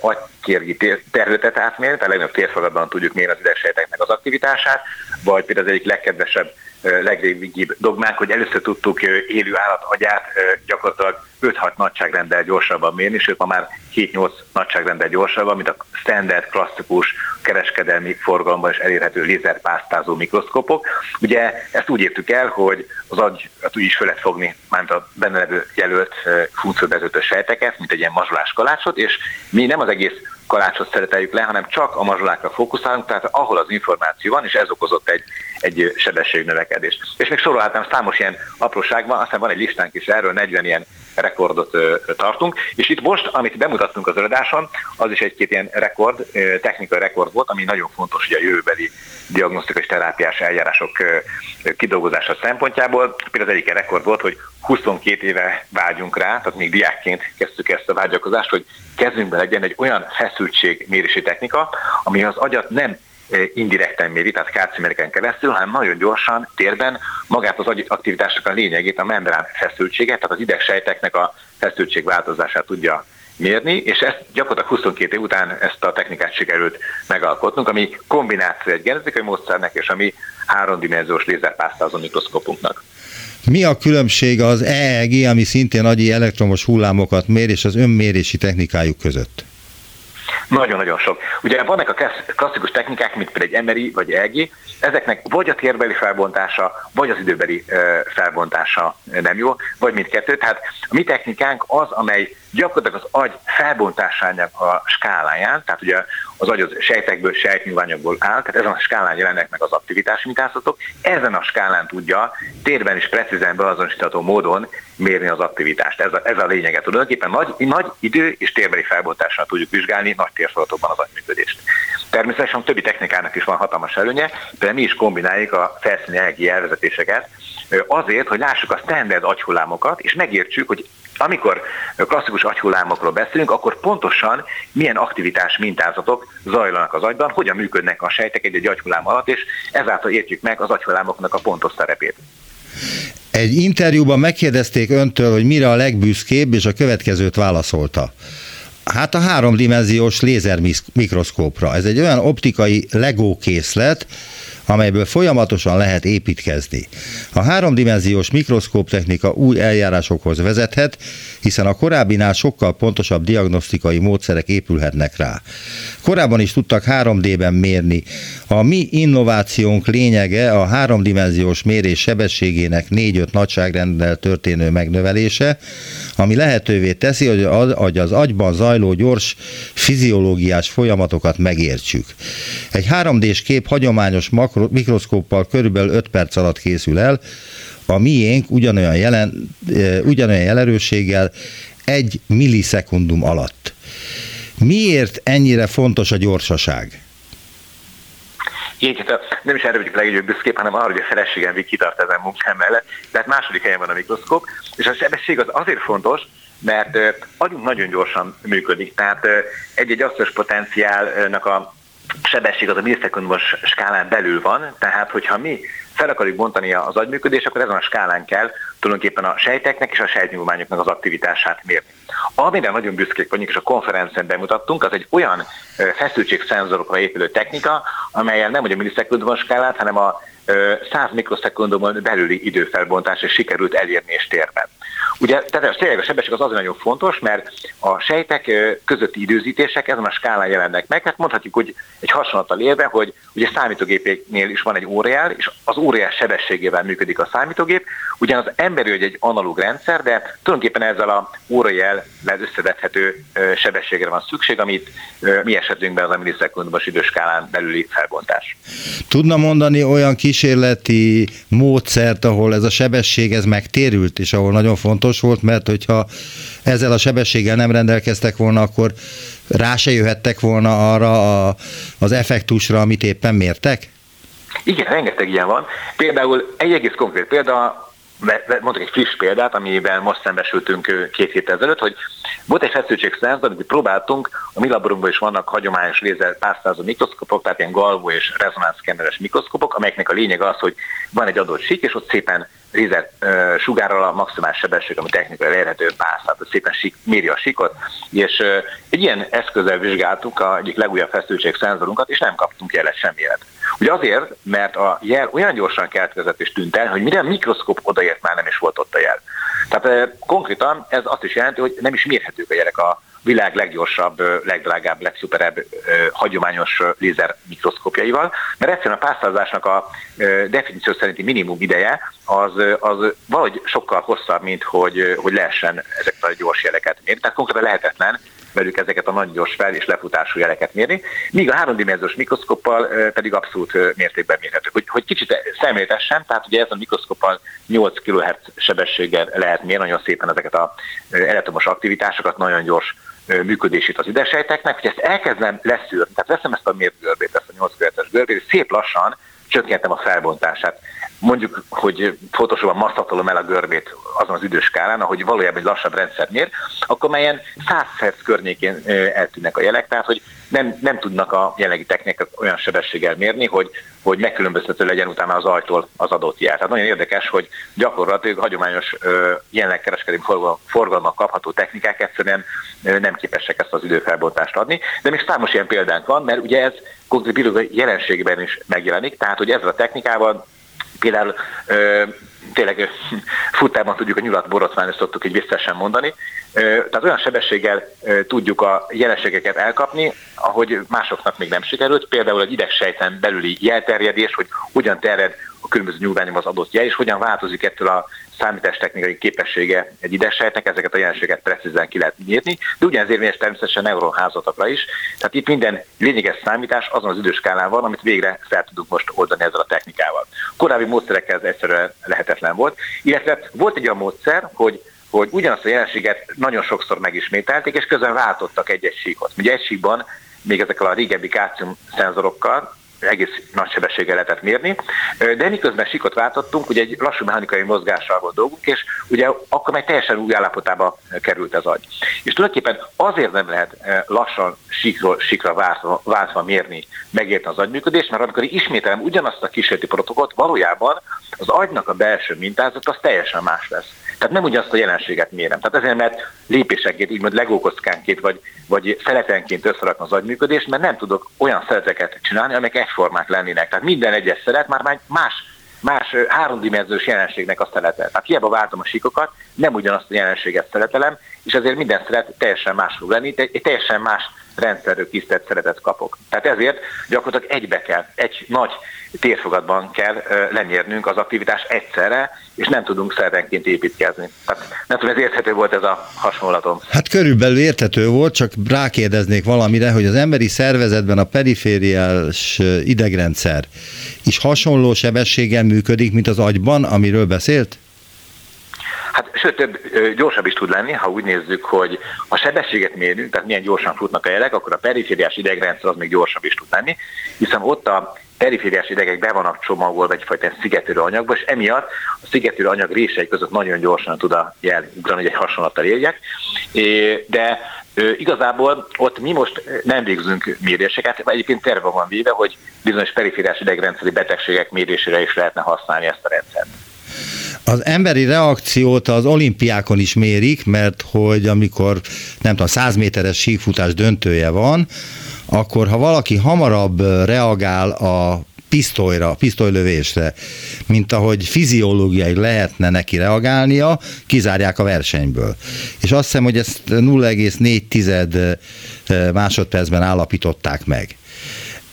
agykérgi területet átmérni, tehát a legnagyobb térfogatban tudjuk mérni az idegsejteknek az aktivitását, vagy például az egyik legkedvesebb legrégibb dogmánk, hogy először tudtuk élő állat agyát gyakorlatilag 5-6 nagyságrendel gyorsabban mérni, sőt ma már 7-8 nagyságrendel gyorsabban, mint a standard, klasszikus kereskedelmi forgalomban is elérhető lézerpásztázó mikroszkopok. Ugye ezt úgy értük el, hogy az agy úgy is fel lehet fogni, már a benne levő jelölt funkcióvezető sejteket, mint egy ilyen mazsolás kalácsot, és mi nem az egész kalácsot szereteljük le, hanem csak a mazsolákra fókuszálunk, tehát ahol az információ van, és ez okozott egy, egy sebességnövekedést. És még sorolhatnám számos ilyen apróság van, aztán van egy listánk is erről, 40 ilyen rekordot tartunk, és itt most, amit bemutattunk az előadáson, az is egy-két ilyen rekord, technikai rekord volt, ami nagyon fontos hogy a jövőbeli diagnosztikai terápiás eljárások kidolgozása szempontjából. Például az egyik rekord volt, hogy 22 éve vágyunk rá, tehát még diákként kezdtük ezt a vágyakozást, hogy kezünkben legyen egy olyan feszültségmérési technika, ami az agyat nem indirekten méri, tehát kárcimereken keresztül, hanem nagyon gyorsan térben magát az aktivitásnak a lényegét, a membrán feszültséget, tehát az idegsejteknek a feszültség változását tudja mérni, és ezt gyakorlatilag 22 év után ezt a technikát sikerült megalkotnunk, ami kombináció egy genetikai módszernek és ami háromdimenziós lézerpásztázó mikroszkopunknak. Mi a különbség az EEG, ami szintén agyi elektromos hullámokat mér, és az önmérési technikájuk között? Nagyon-nagyon sok. Ugye vannak a klasszikus technikák, mint például egy emeri vagy EG, ezeknek vagy a térbeli felbontása, vagy az időbeli felbontása nem jó, vagy mindkettő. Tehát a mi technikánk az, amely gyakorlatilag az agy felbontásának a skáláján, tehát ugye az agy az sejtekből, sejtnyúlványokból áll, tehát ezen a skálán jelennek meg az aktivitás mintázatok, ezen a skálán tudja térben is precízen beazonosítható módon mérni az aktivitást. Ez a, ez a lényege. Tulajdonképpen nagy, nagy idő és térbeli felbontással tudjuk vizsgálni nagy térfolatokban az agyműködést. Természetesen a többi technikának is van hatalmas előnye, de mi is kombináljuk a felszíni elegi elvezetéseket azért, hogy lássuk a standard agyhullámokat, és megértsük, hogy amikor klasszikus agyhullámokról beszélünk, akkor pontosan milyen aktivitás mintázatok zajlanak az agyban, hogyan működnek a sejtek egy-egy agyhullám alatt, és ezáltal értjük meg az agyhullámoknak a pontos szerepét. Egy interjúban megkérdezték öntől, hogy mire a legbüszkébb, és a következőt válaszolta. Hát a háromdimenziós lézer mikroszkópra. Ez egy olyan optikai legókészlet, amelyből folyamatosan lehet építkezni. A háromdimenziós mikroszkóp technika új eljárásokhoz vezethet, hiszen a korábbinál sokkal pontosabb diagnosztikai módszerek épülhetnek rá. Korábban is tudtak 3D-ben mérni. A mi innovációnk lényege a háromdimenziós mérés sebességének 4-5 nagyságrendel történő megnövelése, ami lehetővé teszi, hogy az agyban zajló gyors fiziológiás folyamatokat megértsük. Egy 3D-s kép hagyományos makro, mikroszkóppal körülbelül 5 perc alatt készül el, a miénk ugyanolyan, jelen, ugyanolyan jelerősséggel egy millisekundum alatt. Miért ennyire fontos a gyorsaság? Igen, nem is erre vagyok legnagyobb büszképp, hanem arra, hogy a feleségem kitart ezen munkám mellett. Tehát második helyen van a mikroszkóp, és a sebesség az azért fontos, mert agyunk nagyon gyorsan működik, tehát egy-egy asszos potenciálnak a sebesség az a millisekundumos skálán belül van, tehát hogyha mi fel akarjuk bontani az agyműködést, akkor ezen a skálán kell tulajdonképpen a sejteknek és a sejtnyúlványoknak az aktivitását mérni. Amire nagyon büszkék vagyunk, és a konferencen bemutattunk, az egy olyan feszültségszenzorokra épülő technika, amelyel nem hogy a millisekundumos skálát, hanem a 100 mikroszekundumon belüli időfelbontás sikerült elérni és térben. Ugye, tehát tényleg a sebesség az azért nagyon fontos, mert a sejtek közötti időzítések ezen a skálán jelennek meg. Hát mondhatjuk, hogy egy hasonlattal élve, hogy ugye számítógépéknél is van egy órajel, és az órajel sebességével működik a számítógép. Ugyan az emberi egy analóg rendszer, de tulajdonképpen ezzel a órajel összevethető sebességre van szükség, amit mi esetünkben az a millisekundumos időskálán belüli felbontás. Tudna mondani olyan kísérleti módszert, ahol ez a sebesség ez megtérült, és ahol nagyon fontos volt, mert hogyha ezzel a sebességgel nem rendelkeztek volna, akkor rá se jöhettek volna arra a, az effektusra, amit éppen mértek? Igen, rengeteg ilyen van. Például egy egész konkrét példa, mondok egy friss példát, amivel most szembesültünk két héttel ezelőtt, hogy volt egy feszültségszenzor, amit próbáltunk, a mi laborunkban is vannak hagyományos lézer pásztázó mikroszkopok, tehát ilyen galvó és rezonánszkenneres mikroszkopok, amelyeknek a lényeg az, hogy van egy adott sík, és ott szépen lézer uh, sugárral a maximális sebesség, ami technikai elérhető pász, tehát szépen sík, méri a síkot, és egy ilyen eszközzel vizsgáltuk a egyik legújabb feszültségszenzorunkat, és nem kaptunk jelet semmilyen. Ugye azért, mert a jel olyan gyorsan keletkezett és tűnt el, hogy mire a mikroszkóp odaért már nem is volt ott a jel. Tehát konkrétan ez azt is jelenti, hogy nem is mérhetők a jelek a világ leggyorsabb, legdrágább, legszuperebb hagyományos lézer mikroszkópjaival, mert egyszerűen a pásztázásnak a definíció szerinti minimum ideje az, az valahogy sokkal hosszabb, mint hogy, hogy lehessen ezeket a gyors jeleket mérni. Tehát konkrétan lehetetlen velük ezeket a nagy gyors fel- és lefutású jeleket mérni, míg a háromdimenziós mikroszkoppal pedig abszolút mértékben mérhető. Hogy, hogy kicsit szemléltessem, tehát ugye ez a mikroszkoppal 8 kHz sebességgel lehet mérni nagyon szépen ezeket a elektromos aktivitásokat, nagyon gyors működését az idesejteknek, hogy ezt elkezdem leszűrni, tehát veszem ezt a mért görbét, ezt a 8 kHz görbét, és szép lassan csökkentem a felbontását. Mondjuk, hogy fotósóban masszatolom el a görbét azon az időskálán, ahogy valójában egy lassabb rendszer mér, akkor melyen 100 Hz környékén eltűnnek a jelek, tehát hogy nem, nem tudnak a jelenlegi technikák olyan sebességgel mérni, hogy, hogy megkülönböztető legyen utána az ajtól az adott jel. Tehát nagyon érdekes, hogy gyakorlatilag hagyományos jelenleg kereskedelmi forgalmak kapható technikák egyszerűen nem képesek ezt az időfelbontást adni. De még számos ilyen példánk van, mert ugye ez konkrét jelenségben is megjelenik, tehát hogy ezzel a technikával például tényleg futában tudjuk a nyulat borotválni, szoktuk így visszesen mondani. Tehát olyan sebességgel tudjuk a jelenségeket elkapni, ahogy másoknak még nem sikerült. Például egy idegsejten belüli jelterjedés, hogy hogyan terjed a különböző nyugványom az adott jel, és hogyan változik ettől a számítástechnikai képessége egy idesejtnek, ezeket a jelenségeket precízen ki lehet mérni, de ugyanez érvényes természetesen neuronházatokra is. Tehát itt minden lényeges számítás azon az időskálán van, amit végre fel tudunk most oldani ezzel a technikával. Korábbi módszerekkel ez egyszerűen lehetetlen volt, illetve volt egy olyan módszer, hogy hogy ugyanazt a jelenséget nagyon sokszor megismételték, és közben váltottak egy-egy síkot. Ugye egy síkban még ezekkel a régebbi kácium szenzorokkal egész nagy sebességgel lehetett mérni, de miközben sikot váltottunk, ugye egy lassú mechanikai mozgással volt dolgunk, és ugye akkor meg teljesen új állapotába került az agy. És tulajdonképpen azért nem lehet lassan sikról, sikra váltva, váltva mérni, megérteni az agyműködést, mert amikor ismételem ugyanazt a kísérleti protokollt, valójában az agynak a belső mintázat az teljesen más lesz. Tehát nem ugyanazt a jelenséget mérem. Tehát ezért, mert lépésenként, úgymond legókockánként, vagy, vagy szeletenként összerakni az agyműködést, mert nem tudok olyan szereteket csinálni, amelyek egyformák lennének. Tehát minden egyes szeret már más más háromdimenziós jelenségnek a szelete. Tehát hiába váltom a síkokat, nem ugyanazt a jelenséget szeretelem, és ezért minden szeret teljesen más fog lenni, egy teljesen más rendszerről kisztett szeretet kapok. Tehát ezért gyakorlatilag egybe kell, egy nagy térfogatban kell lenyernünk az aktivitás egyszerre, és nem tudunk szervenként építkezni. Tehát nem tudom, ez érthető volt ez a hasonlatom. Hát körülbelül érthető volt, csak rákérdeznék valamire, hogy az emberi szervezetben a perifériás idegrendszer is hasonló sebességgel működik, mint az agyban, amiről beszélt? Hát sőt, több, gyorsabb is tud lenni, ha úgy nézzük, hogy a sebességet mérünk, tehát milyen gyorsan futnak a jelek, akkor a perifériás idegrendszer az még gyorsabb is tud lenni, hiszen ott a perifériás idegek be vannak csomagolva egyfajta szigetülő anyagba, és emiatt a szigetülő anyag rései között nagyon gyorsan tud a jel ugrani, hogy egy hasonlattal éljek. De igazából ott mi most nem végzünk méréseket, egyébként terve van véve, hogy bizonyos perifériás idegrendszeri betegségek mérésére is lehetne használni ezt a rendszert. Az emberi reakciót az olimpiákon is mérik, mert hogy amikor nem tudom, 100 méteres síkfutás döntője van, akkor ha valaki hamarabb reagál a pisztolyra, pisztolylövésre, mint ahogy fiziológiai lehetne neki reagálnia, kizárják a versenyből. És azt hiszem, hogy ezt 0,4 másodpercben állapították meg.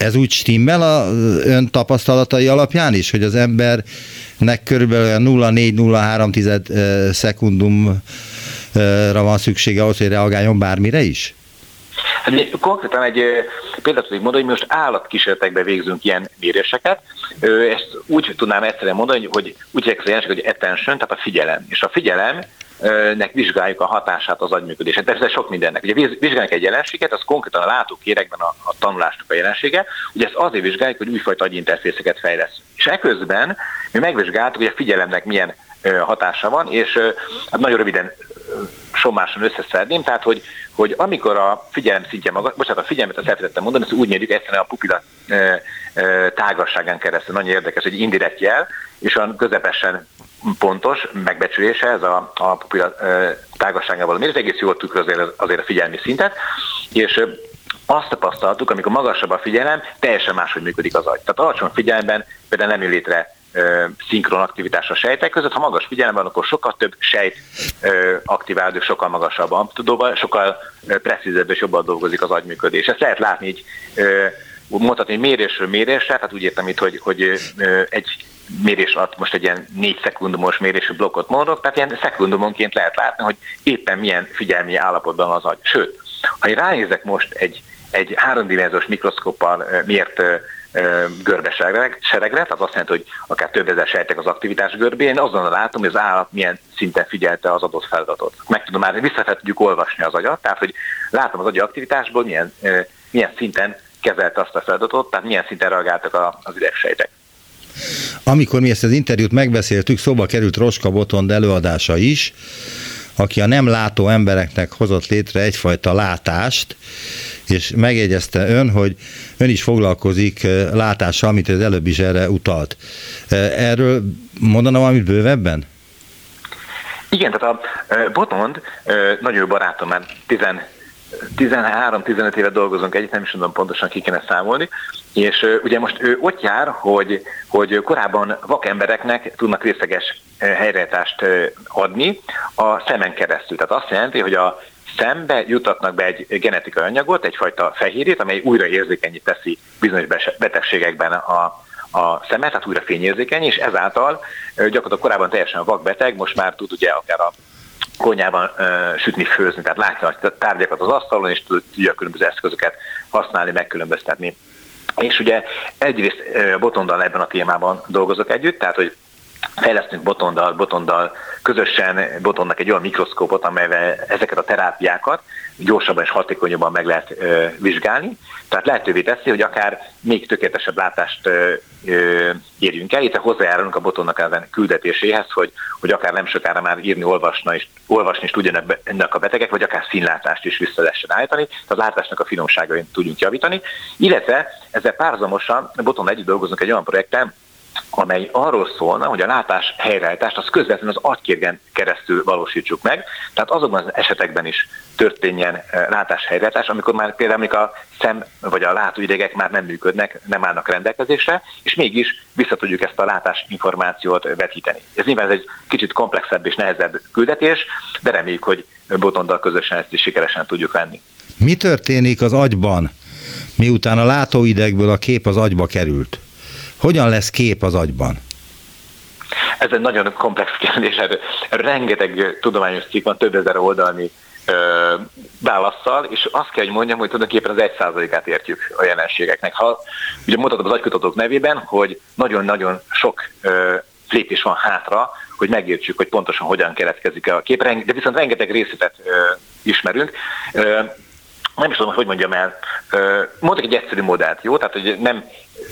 Ez úgy stimmel a ön tapasztalatai alapján is, hogy az embernek körülbelül 0,4-0,3 szekundumra van szüksége ahhoz, hogy reagáljon bármire is? Hát mi konkrétan egy példát tudjuk mondani, hogy mi most állatkísérletekben végzünk ilyen méréseket. Ezt úgy tudnám egyszerűen mondani, hogy úgy hívják hogy attention, tehát a figyelem. És a figyelem nek vizsgáljuk a hatását az agyműködésre. Persze sok mindennek. Ugye vizsgáljuk egy jelenséget, az konkrétan a látókérekben a, a tanulásnak a jelensége. Ugye ezt azért vizsgáljuk, hogy újfajta agyinterfészeket fejlesz. És eközben mi megvizsgáltuk, hogy a figyelemnek milyen hatása van, és hát nagyon röviden sommásan összeszedném, tehát hogy, hogy amikor a figyelem szintje maga, bocsánat, a figyelmet azt elfelejtettem mondani, ezt úgy mérjük egyszerűen a pupilla e, e, tágasságán keresztül. Nagyon érdekes, hogy indirekt jel, és olyan közepesen pontos megbecsülése ez a, a pupilla tágasságával mérés, egész jól tükrözi azért a figyelmi szintet, és azt tapasztaltuk, amikor magasabb a figyelem, teljesen máshogy működik az agy. Tehát alacsony figyelemben például nem jön létre szinkron aktivitás a sejtek között. Ha magas figyelem van, akkor sokkal több sejt aktiválódik, sokkal magasabb amplitudóval, sokkal precízebb és jobban dolgozik az agyműködés. Ezt lehet látni így, mondhatni, hogy mérésről mérésre, tehát úgy értem itt, hogy, hogy egy mérés alatt most egy ilyen négy szekundumos mérésű blokkot mondok, tehát ilyen szekundumonként lehet látni, hogy éppen milyen figyelmi állapotban az agy. Sőt, ha én ránézek most egy, egy háromdimenziós mikroszkóppal mért görbeseregre, tehát azt jelenti, hogy akár több ezer sejtek az aktivitás görbén, én azonnal látom, hogy az állat milyen szinten figyelte az adott feladatot. Meg tudom már, vissza tudjuk olvasni az agyat, tehát hogy látom az agyi aktivitásból, milyen, milyen szinten kezelte azt a feladatot, tehát milyen szinten reagáltak az idegsejtek. Amikor mi ezt az interjút megbeszéltük, szóba került Roska Botond előadása is, aki a nem látó embereknek hozott létre egyfajta látást, és megjegyezte ön, hogy ön is foglalkozik eh, látással, amit az előbb is erre utalt. Eh, erről mondana valamit bővebben? Igen, tehát a eh, Botond nagyon jó barátom, már 13-15 éve dolgozunk együtt, nem is tudom pontosan ki kéne számolni, és ugye most ő ott jár, hogy, hogy korábban vakembereknek tudnak részleges helyreállítást adni a szemen keresztül. Tehát azt jelenti, hogy a szembe jutatnak be egy genetikai anyagot, egyfajta fehérjét, amely újra érzékenyít teszi bizonyos betegségekben a, a szemet, tehát újra fényérzékeny, és ezáltal gyakorlatilag korábban teljesen vakbeteg, most már tud ugye akár a konyában uh, sütni, főzni, tehát látja a tárgyakat az asztalon, és tudja különböző eszközöket használni, megkülönböztetni. És ugye egyrészt uh, Botondal ebben a témában dolgozok együtt, tehát hogy fejlesztünk Botondal, Botondal közösen Botonnak egy olyan mikroszkópot, amelyvel ezeket a terápiákat gyorsabban és hatékonyabban meg lehet ö, vizsgálni. Tehát lehetővé teszi, hogy akár még tökéletesebb látást ö, ö, érjünk el. Itt hozzájárulunk a botonnak ezen küldetéséhez, hogy, hogy akár nem sokára már írni, olvasna és, olvasni is tudjanak ennek a betegek, vagy akár színlátást is vissza lehessen állítani, tehát a látásnak a finomságain tudjunk javítani. Illetve ezzel párhuzamosan Boton együtt dolgozunk egy olyan projekten, amely arról szólna, hogy a látás helyreállítást az közvetlenül az agykérgen keresztül valósítsuk meg, tehát azokban az esetekben is történjen eh, látás helyreállítás, amikor már például a szem vagy a látóidegek már nem működnek, nem állnak rendelkezésre, és mégis vissza tudjuk ezt a látás információt vetíteni. Ez nyilván ez egy kicsit komplexebb és nehezebb küldetés, de reméljük, hogy Botondal közösen ezt is sikeresen tudjuk venni. Mi történik az agyban, miután a látóidegből a kép az agyba került? Hogyan lesz kép az agyban? Ez egy nagyon komplex kérdés, hát rengeteg tudományos cikk van, több ezer oldalni ö, és azt kell, hogy mondjam, hogy tulajdonképpen az egy százalékát értjük a jelenségeknek. Ha ugye mutatom az agykutatók nevében, hogy nagyon-nagyon sok ö, lépés van hátra, hogy megértsük, hogy pontosan hogyan keletkezik a kép, de viszont rengeteg részletet ö, ismerünk. Ö, nem is tudom, hogy mondjam el, mondok egy egyszerű modellt, jó? Tehát, hogy nem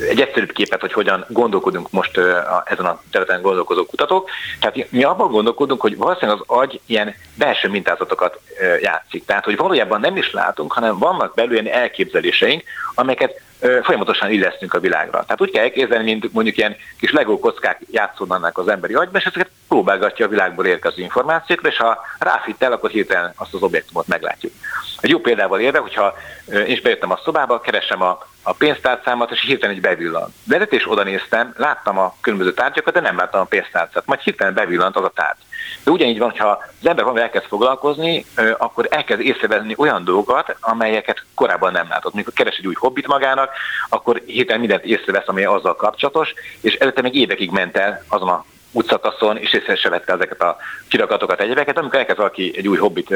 egy egyszerűbb képet, hogy hogyan gondolkodunk most a, ezen a területen gondolkozó kutatók. Tehát mi abban gondolkodunk, hogy valószínűleg az agy ilyen belső mintázatokat játszik. Tehát, hogy valójában nem is látunk, hanem vannak belül ilyen elképzeléseink, amelyeket folyamatosan illesztünk a világra. Tehát úgy kell elképzelni, mint mondjuk ilyen kis legó kockák játszódnának az emberi agyban, és ezeket próbálgatja a világból érkező információkra, és ha ráfit el, akkor hirtelen azt az objektumot meglátjuk. Egy jó példával érve, hogyha én is bejöttem a szobába, keresem a, a pénztárcámat, és hirtelen egy bevillant. Vezetés oda néztem, láttam a különböző tárgyakat, de nem láttam a pénztárcát. Majd hirtelen bevillant az a tárgy. De ugyanígy van, ha az ember valami elkezd foglalkozni, akkor elkezd észrevenni olyan dolgokat, amelyeket korábban nem látott. Mikor keres egy új hobbit magának, akkor hirtelen mindent észrevesz, ami azzal kapcsolatos, és előtte még évekig ment el azon a utcakaszon, és észre se vette ezeket a kirakatokat, egyebeket. Amikor elkezd valaki egy új hobbit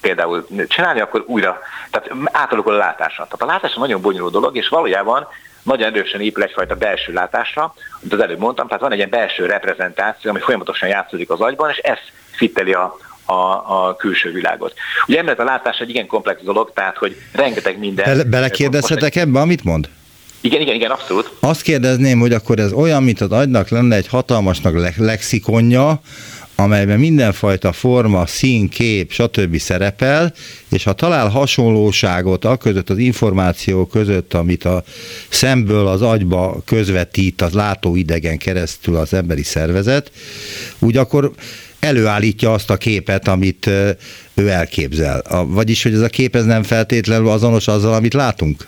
például csinálni, akkor újra, tehát átalakul a látása. Tehát a látás nagyon bonyolult dolog, és valójában nagyon erősen épül egyfajta belső látásra, amit az előbb mondtam, tehát van egy ilyen belső reprezentáció, ami folyamatosan játszódik az agyban, és ez fitteli a, a, a külső világot. Ugye emellett a látás egy igen komplex dolog, tehát hogy rengeteg minden... Bele, belekérdezhetek ebbe, amit mond? Igen, igen, igen, abszolút. Azt kérdezném, hogy akkor ez olyan, mint az agynak lenne egy hatalmasnak lexikonja, amelyben mindenfajta forma, szín, kép, stb. szerepel, és ha talál hasonlóságot a között, az információ között, amit a szemből az agyba közvetít az látóidegen keresztül az emberi szervezet, úgy akkor előállítja azt a képet, amit ő elképzel. Vagyis, hogy ez a kép ez nem feltétlenül azonos azzal, amit látunk?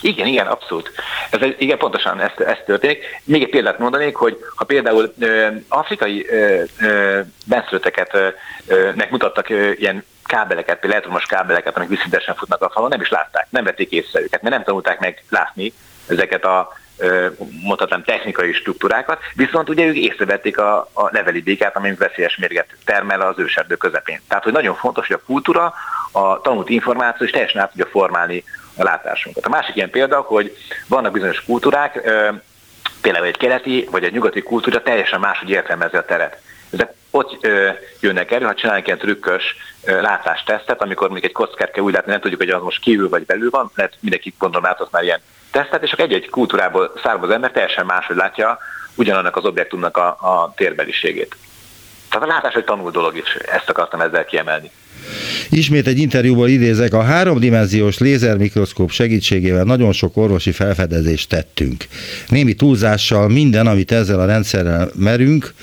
Igen, igen, abszolút. Ez, igen, pontosan ez, ez történik. Még egy példát mondanék, hogy ha például ö, afrikai ö, ö, benszülötteket ö, ilyen kábeleket, például elektromos kábeleket, amik visszintesen futnak a falon, nem is látták, nem vették észre őket, mert nem tanulták meg látni ezeket a mondhatnám technikai struktúrákat, viszont ugye ők észrevették a, a leveli békát, ami veszélyes mérget termel az őserdő közepén. Tehát, hogy nagyon fontos, hogy a kultúra, a tanult információ is teljesen át tudja formálni a látásunkat. A másik ilyen példa, hogy vannak bizonyos kultúrák, például egy keleti vagy egy nyugati kultúra teljesen máshogy értelmezi a teret. Ezek ott ö, jönnek elő, ha csinálunk ilyen trükkös ö, látástesztet, amikor még egy kockát kell úgy látni, nem tudjuk, hogy az most kívül vagy belül van, lehet mindenki gondolom látott már ilyen tesztet, és egy-egy kultúrából származó ember teljesen máshogy látja ugyanannak az objektumnak a, a térbeliségét. Tehát a látás egy tanul dolog is, ezt akartam ezzel kiemelni. Ismét egy interjúból idézek, a háromdimenziós lézermikroszkóp segítségével nagyon sok orvosi felfedezést tettünk. Némi túlzással minden, amit ezzel a rendszerrel merünk,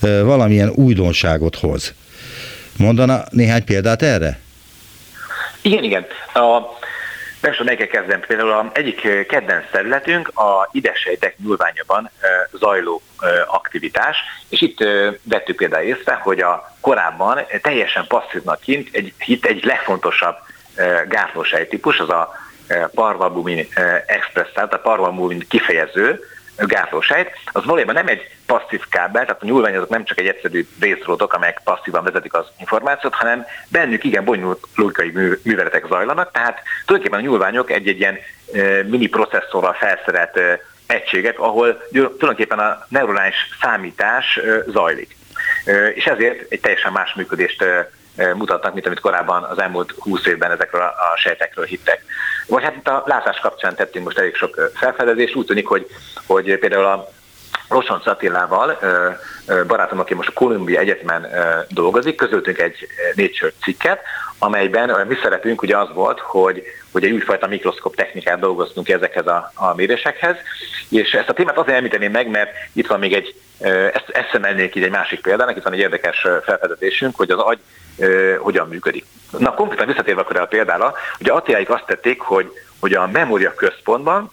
valamilyen újdonságot hoz. Mondana néhány példát erre? Igen, igen. A, nem tudom, melyikkel kezdem. Például a egyik kedvenc területünk a idesejtek nyúlványában zajló aktivitás, és itt vettük például észre, hogy a korábban teljesen passzívnak kint egy, itt egy legfontosabb gátlósej típus, az a parvalbumin express, tehát a parvalbumin kifejező, gátlósejt, az valójában nem egy passzív kábel, tehát a nyúlványozók nem csak egy egyszerű részródok, amelyek passzívan vezetik az információt, hanem bennük igen bonyolult logikai műveletek zajlanak, tehát tulajdonképpen a nyúlványok egy-egy ilyen mini processzorral felszerelt egységek, ahol tulajdonképpen a neuronális számítás zajlik. És ezért egy teljesen más működést mutatnak, mint amit korábban az elmúlt 20 évben ezekről a sejtekről hittek. Vagy hát itt a látás kapcsán tettünk most elég sok felfedezést, úgy tűnik, hogy, hogy például a Rosson Attilával, barátom, aki most a Columbia Egyetemen dolgozik, közöltünk egy Nature cikket, amelyben a mi szerepünk ugye az volt, hogy, hogy egy újfajta mikroszkop technikát dolgoztunk ezekhez a, a mérésekhez, és ezt a témát azért említeném meg, mert itt van még egy, ezt, ezt emelnék így egy másik példának, itt van egy érdekes felfedezésünk, hogy az agy hogyan működik. Na konkrétan visszatérve akkor a példára, ugye Attiláik azt tették, hogy, hogy a memória központban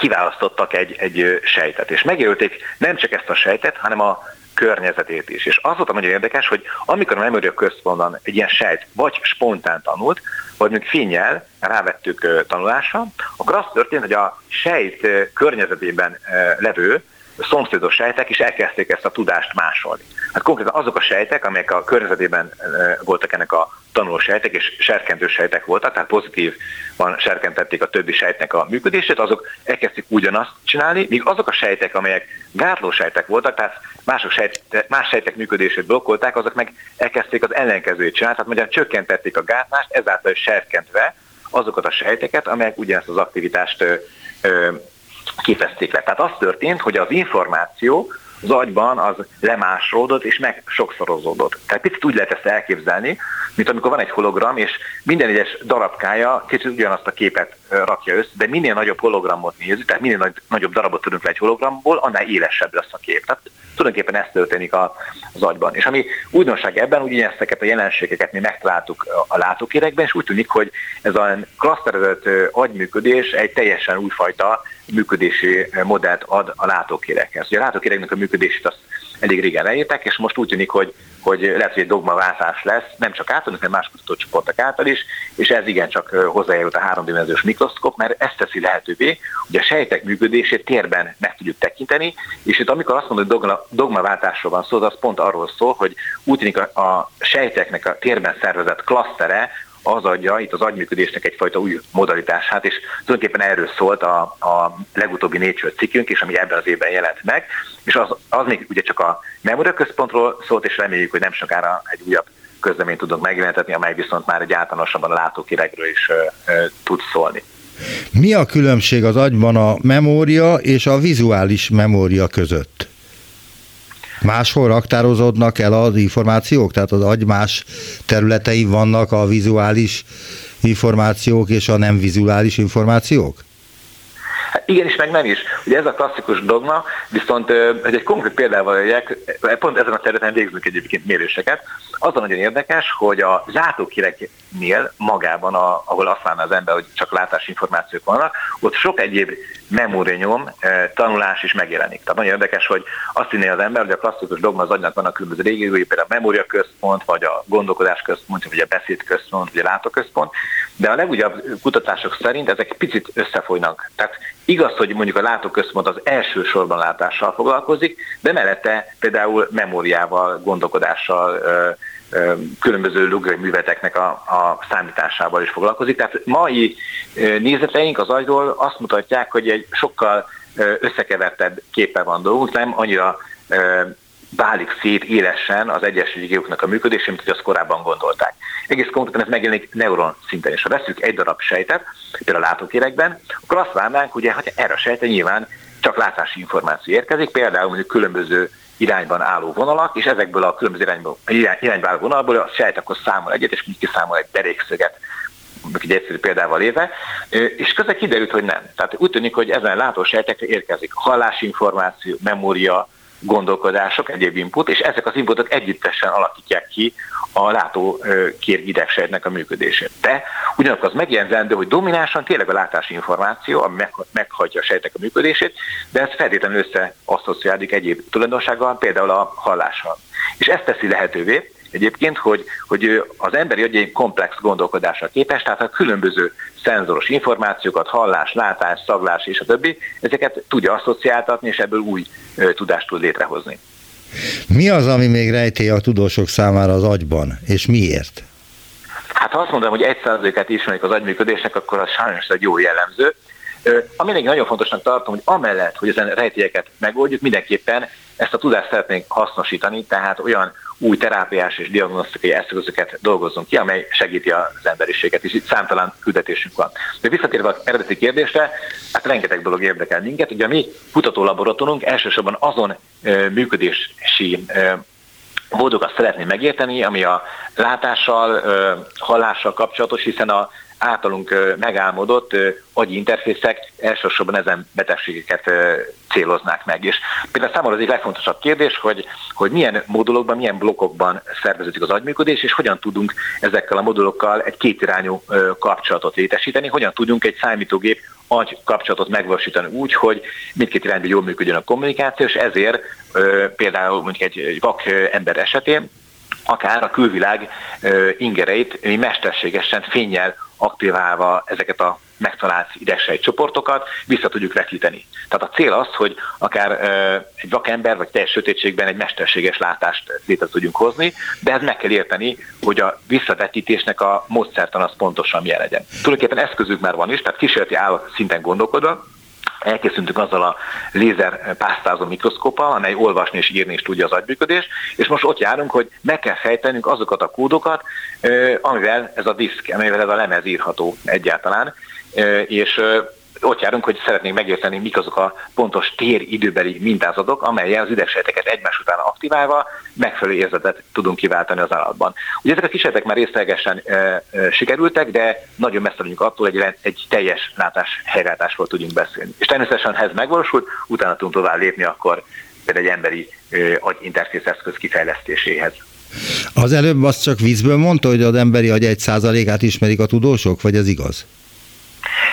kiválasztottak egy, egy sejtet, és megjelölték nem csak ezt a sejtet, hanem a környezetét is. És az volt nagyon érdekes, hogy amikor a memória központban egy ilyen sejt vagy spontán tanult, vagy még fényjel rávettük tanulásra, akkor az történt, hogy a sejt környezetében levő szomszédos sejtek is elkezdték ezt a tudást másolni. Hát konkrétan azok a sejtek, amelyek a környezetében voltak ennek a tanuló sejtek, és serkentő sejtek voltak, tehát pozitívan serkentették a többi sejtnek a működését, azok elkezdték ugyanazt csinálni, míg azok a sejtek, amelyek gátló sejtek voltak, tehát mások sejt, más sejtek működését blokkolták, azok meg elkezdték az ellenkezőjét csinálni, tehát magyarán csökkentették a gátlást, ezáltal serkentve azokat a sejteket, amelyek ugyanezt az aktivitást ö, ö, képezték le. Tehát az történt, hogy az információ az agyban az lemásródott és meg sokszorozódott. Tehát picit úgy lehet ezt elképzelni, mint amikor van egy hologram, és minden egyes darabkája kicsit ugyanazt a képet rakja össze, de minél nagyobb hologramot nézzük, tehát minél nagy, nagyobb darabot tudunk le egy hologramból, annál élesebb lesz a kép. Tehát tulajdonképpen ez történik a, az agyban. És ami újdonság ebben, úgy ezeket a jelenségeket mi megtaláltuk a látókérekben, és úgy tűnik, hogy ez a klaszterezett agyműködés egy teljesen újfajta működési modellt ad a látókérekhez. Ugye a látókéreknek a működését azt elég régen leírták, és most úgy tűnik, hogy, hogy lehet, hogy egy dogmaváltás lesz, nem csak általunk, hanem más kutatócsoportok által is, és ez igencsak hozzájárult a háromdimenziós mikroszkop, mert ezt teszi lehetővé, hogy a sejtek működését térben meg tudjuk tekinteni, és itt amikor azt mondod, hogy dogma, dogmaváltásról van szó, az pont arról szól, hogy úgy tűnik a, a sejteknek a térben szervezett klasztere az adja itt az agyműködésnek egyfajta új modalitását, és tulajdonképpen erről szólt a, a legutóbbi Nature cikkünk is, ami ebben az évben jelent meg, és az, az még ugye csak a Memoria központról szólt, és reméljük, hogy nem sokára egy újabb közleményt tudunk megjelentetni, amely viszont már egy általánosabban a látókiregről is ö, ö, tud szólni. Mi a különbség az agyban a memória és a vizuális memória között? Máshol raktározódnak el az információk? Tehát az agy más területei vannak a vizuális információk és a nem vizuális információk? Hát igenis, meg nem is. Ugye ez a klasszikus dogma, viszont hogy egy konkrét példával jöjjek, pont ezen a területen végzünk egyébként méréseket, az a nagyon érdekes, hogy a látókéreknél magában, a, ahol azt az ember, hogy csak látásinformációk vannak, ott sok egyéb memórianyom, tanulás is megjelenik. Tehát nagyon érdekes, hogy azt hinné az ember, hogy a klasszikus dogma az agynak vannak különböző régiói, például a memória központ, vagy a gondolkodás központ, vagy a beszéd központ, vagy a látóközpont, de a legújabb kutatások szerint ezek picit összefolynak. Tehát igaz, hogy mondjuk a látóközpont az elsősorban látással foglalkozik, de mellette például memóriával, gondolkodással, különböző lugrai műveteknek a, a számításával is foglalkozik. Tehát mai nézeteink az agyról azt mutatják, hogy egy sokkal összekevertebb képe van dolgunk, nem annyira válik szét élesen az egyes régióknak a működése, mint hogy azt korábban gondolták. Egész konkrétan ez megjelenik neuron szinten, és ha veszük egy darab sejtet, például a látókérekben, akkor azt várnánk, hogy erre a sejte nyilván csak látási információ érkezik, például mondjuk különböző irányban álló vonalak, és ezekből a különböző irányba, irányba álló vonalból a sejt akkor számol egyet, és kiszámol egy derékszöget, egy egyszerű példával éve, és közben kiderült, hogy nem. Tehát úgy tűnik, hogy ezen látósejtekre érkezik hallásinformáció, memória, gondolkodások, egyéb input, és ezek az inputok együttesen alakítják ki a látó kérgidegsejtnek a működését. De ugyanakkor az megjelzendő, hogy dominánsan tényleg a látási információ, ami meghagyja a sejtek a működését, de ez feltétlenül összeasszociálik egyéb tulajdonsággal, például a hallással. És ezt teszi lehetővé, egyébként, hogy, hogy az emberi agy egy komplex gondolkodásra képes, tehát a különböző szenzoros információkat, hallás, látás, szaglás és a többi, ezeket tudja asszociáltatni, és ebből új tudást tud létrehozni. Mi az, ami még rejti a tudósok számára az agyban, és miért? Hát ha azt mondom, hogy egy százalékát ismerik az agyműködésnek, akkor az sajnos egy jó jellemző. Ami még nagyon fontosnak tartom, hogy amellett, hogy ezen rejtélyeket megoldjuk, mindenképpen ezt a tudást szeretnénk hasznosítani, tehát olyan új terápiás és diagnosztikai eszközöket dolgozzunk ki, amely segíti az emberiséget, és itt számtalan küldetésünk van. De visszatérve az eredeti kérdésre, hát rengeteg dolog érdekel minket. Ugye a mi kutatólaboratóriumunk elsősorban azon működési módokat szeretné megérteni, ami a látással, hallással kapcsolatos, hiszen a általunk megálmodott agyi interfészek elsősorban ezen betegségeket céloznák meg. És például számomra az egy legfontosabb kérdés, hogy, hogy milyen modulokban, milyen blokkokban szerveződik az agyműködés, és hogyan tudunk ezekkel a modulokkal egy kétirányú kapcsolatot létesíteni, hogyan tudunk egy számítógép agy kapcsolatot megvalósítani úgy, hogy mindkét irányban jól működjön a kommunikáció, és ezért például mondjuk egy, vak ember esetén akár a külvilág ingereit mesterségesen fényjel aktiválva ezeket a megtalált idegsejt csoportokat vissza tudjuk vetíteni. Tehát a cél az, hogy akár egy vakember vagy teljes sötétségben egy mesterséges látást létre tudjunk hozni, de ez meg kell érteni, hogy a visszavetítésnek a módszertan az pontosan milyen legyen. Tulajdonképpen eszközük már van is, tehát kísérleti állat szinten gondolkodva, elkészültünk azzal a lézer pásztázó mikroszkóppal, amely olvasni és írni is tudja az agyműködést, és most ott járunk, hogy meg kell fejtenünk azokat a kódokat, amivel ez a diszk, amivel ez a lemez írható egyáltalán, és ott járunk, hogy szeretnénk megérteni, mik azok a pontos tér-időbeli mintázatok, amelyel az idegsejteket egymás után aktiválva megfelelő érzetet tudunk kiváltani az állatban. Ugye ezek a kísérletek már részlegesen e, e, sikerültek, de nagyon messze vagyunk attól, hogy egy, teljes látás helyreállásról tudjunk beszélni. És természetesen, ha ez megvalósult, utána tudunk tovább lépni akkor például egy emberi e, agyinterfész eszköz kifejlesztéséhez. Az előbb azt csak vízből mondta, hogy az emberi agy egy százalékát ismerik a tudósok, vagy ez igaz?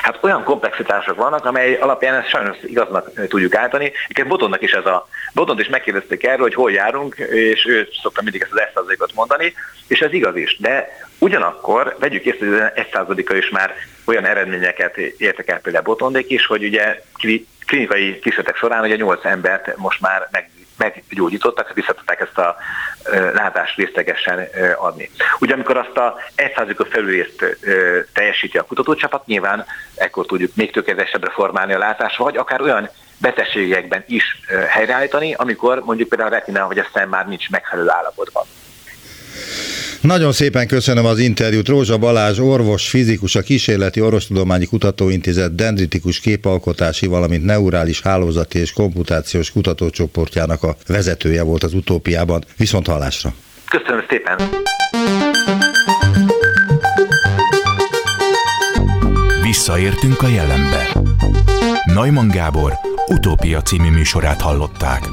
Hát olyan komplexitások vannak, amely alapján ezt sajnos igaznak tudjuk állítani. Egyébként Botonnak is ez a... Botont is megkérdezték erről, hogy hol járunk, és ő szokta mindig ezt az 1 mondani, és ez igaz is. De ugyanakkor vegyük észre, hogy az 1 is már olyan eredményeket értek el például Botondék is, hogy ugye klinikai kísérletek során ugye 8 embert most már meg meggyógyítottak, vissza tudták ezt a látást részlegesen adni. Ugye amikor azt a 1%-a felülést teljesíti a kutatócsapat, nyilván ekkor tudjuk még tökéletesebbre formálni a látást, vagy akár olyan betegségekben is helyreállítani, amikor mondjuk például a retina, hogy a szem már nincs megfelelő állapotban. Nagyon szépen köszönöm az interjút. Rózsa Balázs, orvos, fizikus, a Kísérleti Orvostudományi Kutatóintézet dendritikus képalkotási, valamint neurális hálózati és komputációs kutatócsoportjának a vezetője volt az utópiában. Viszont hallásra! Köszönöm szépen! Visszaértünk a jelenbe. Neumann Gábor utópia című műsorát hallották.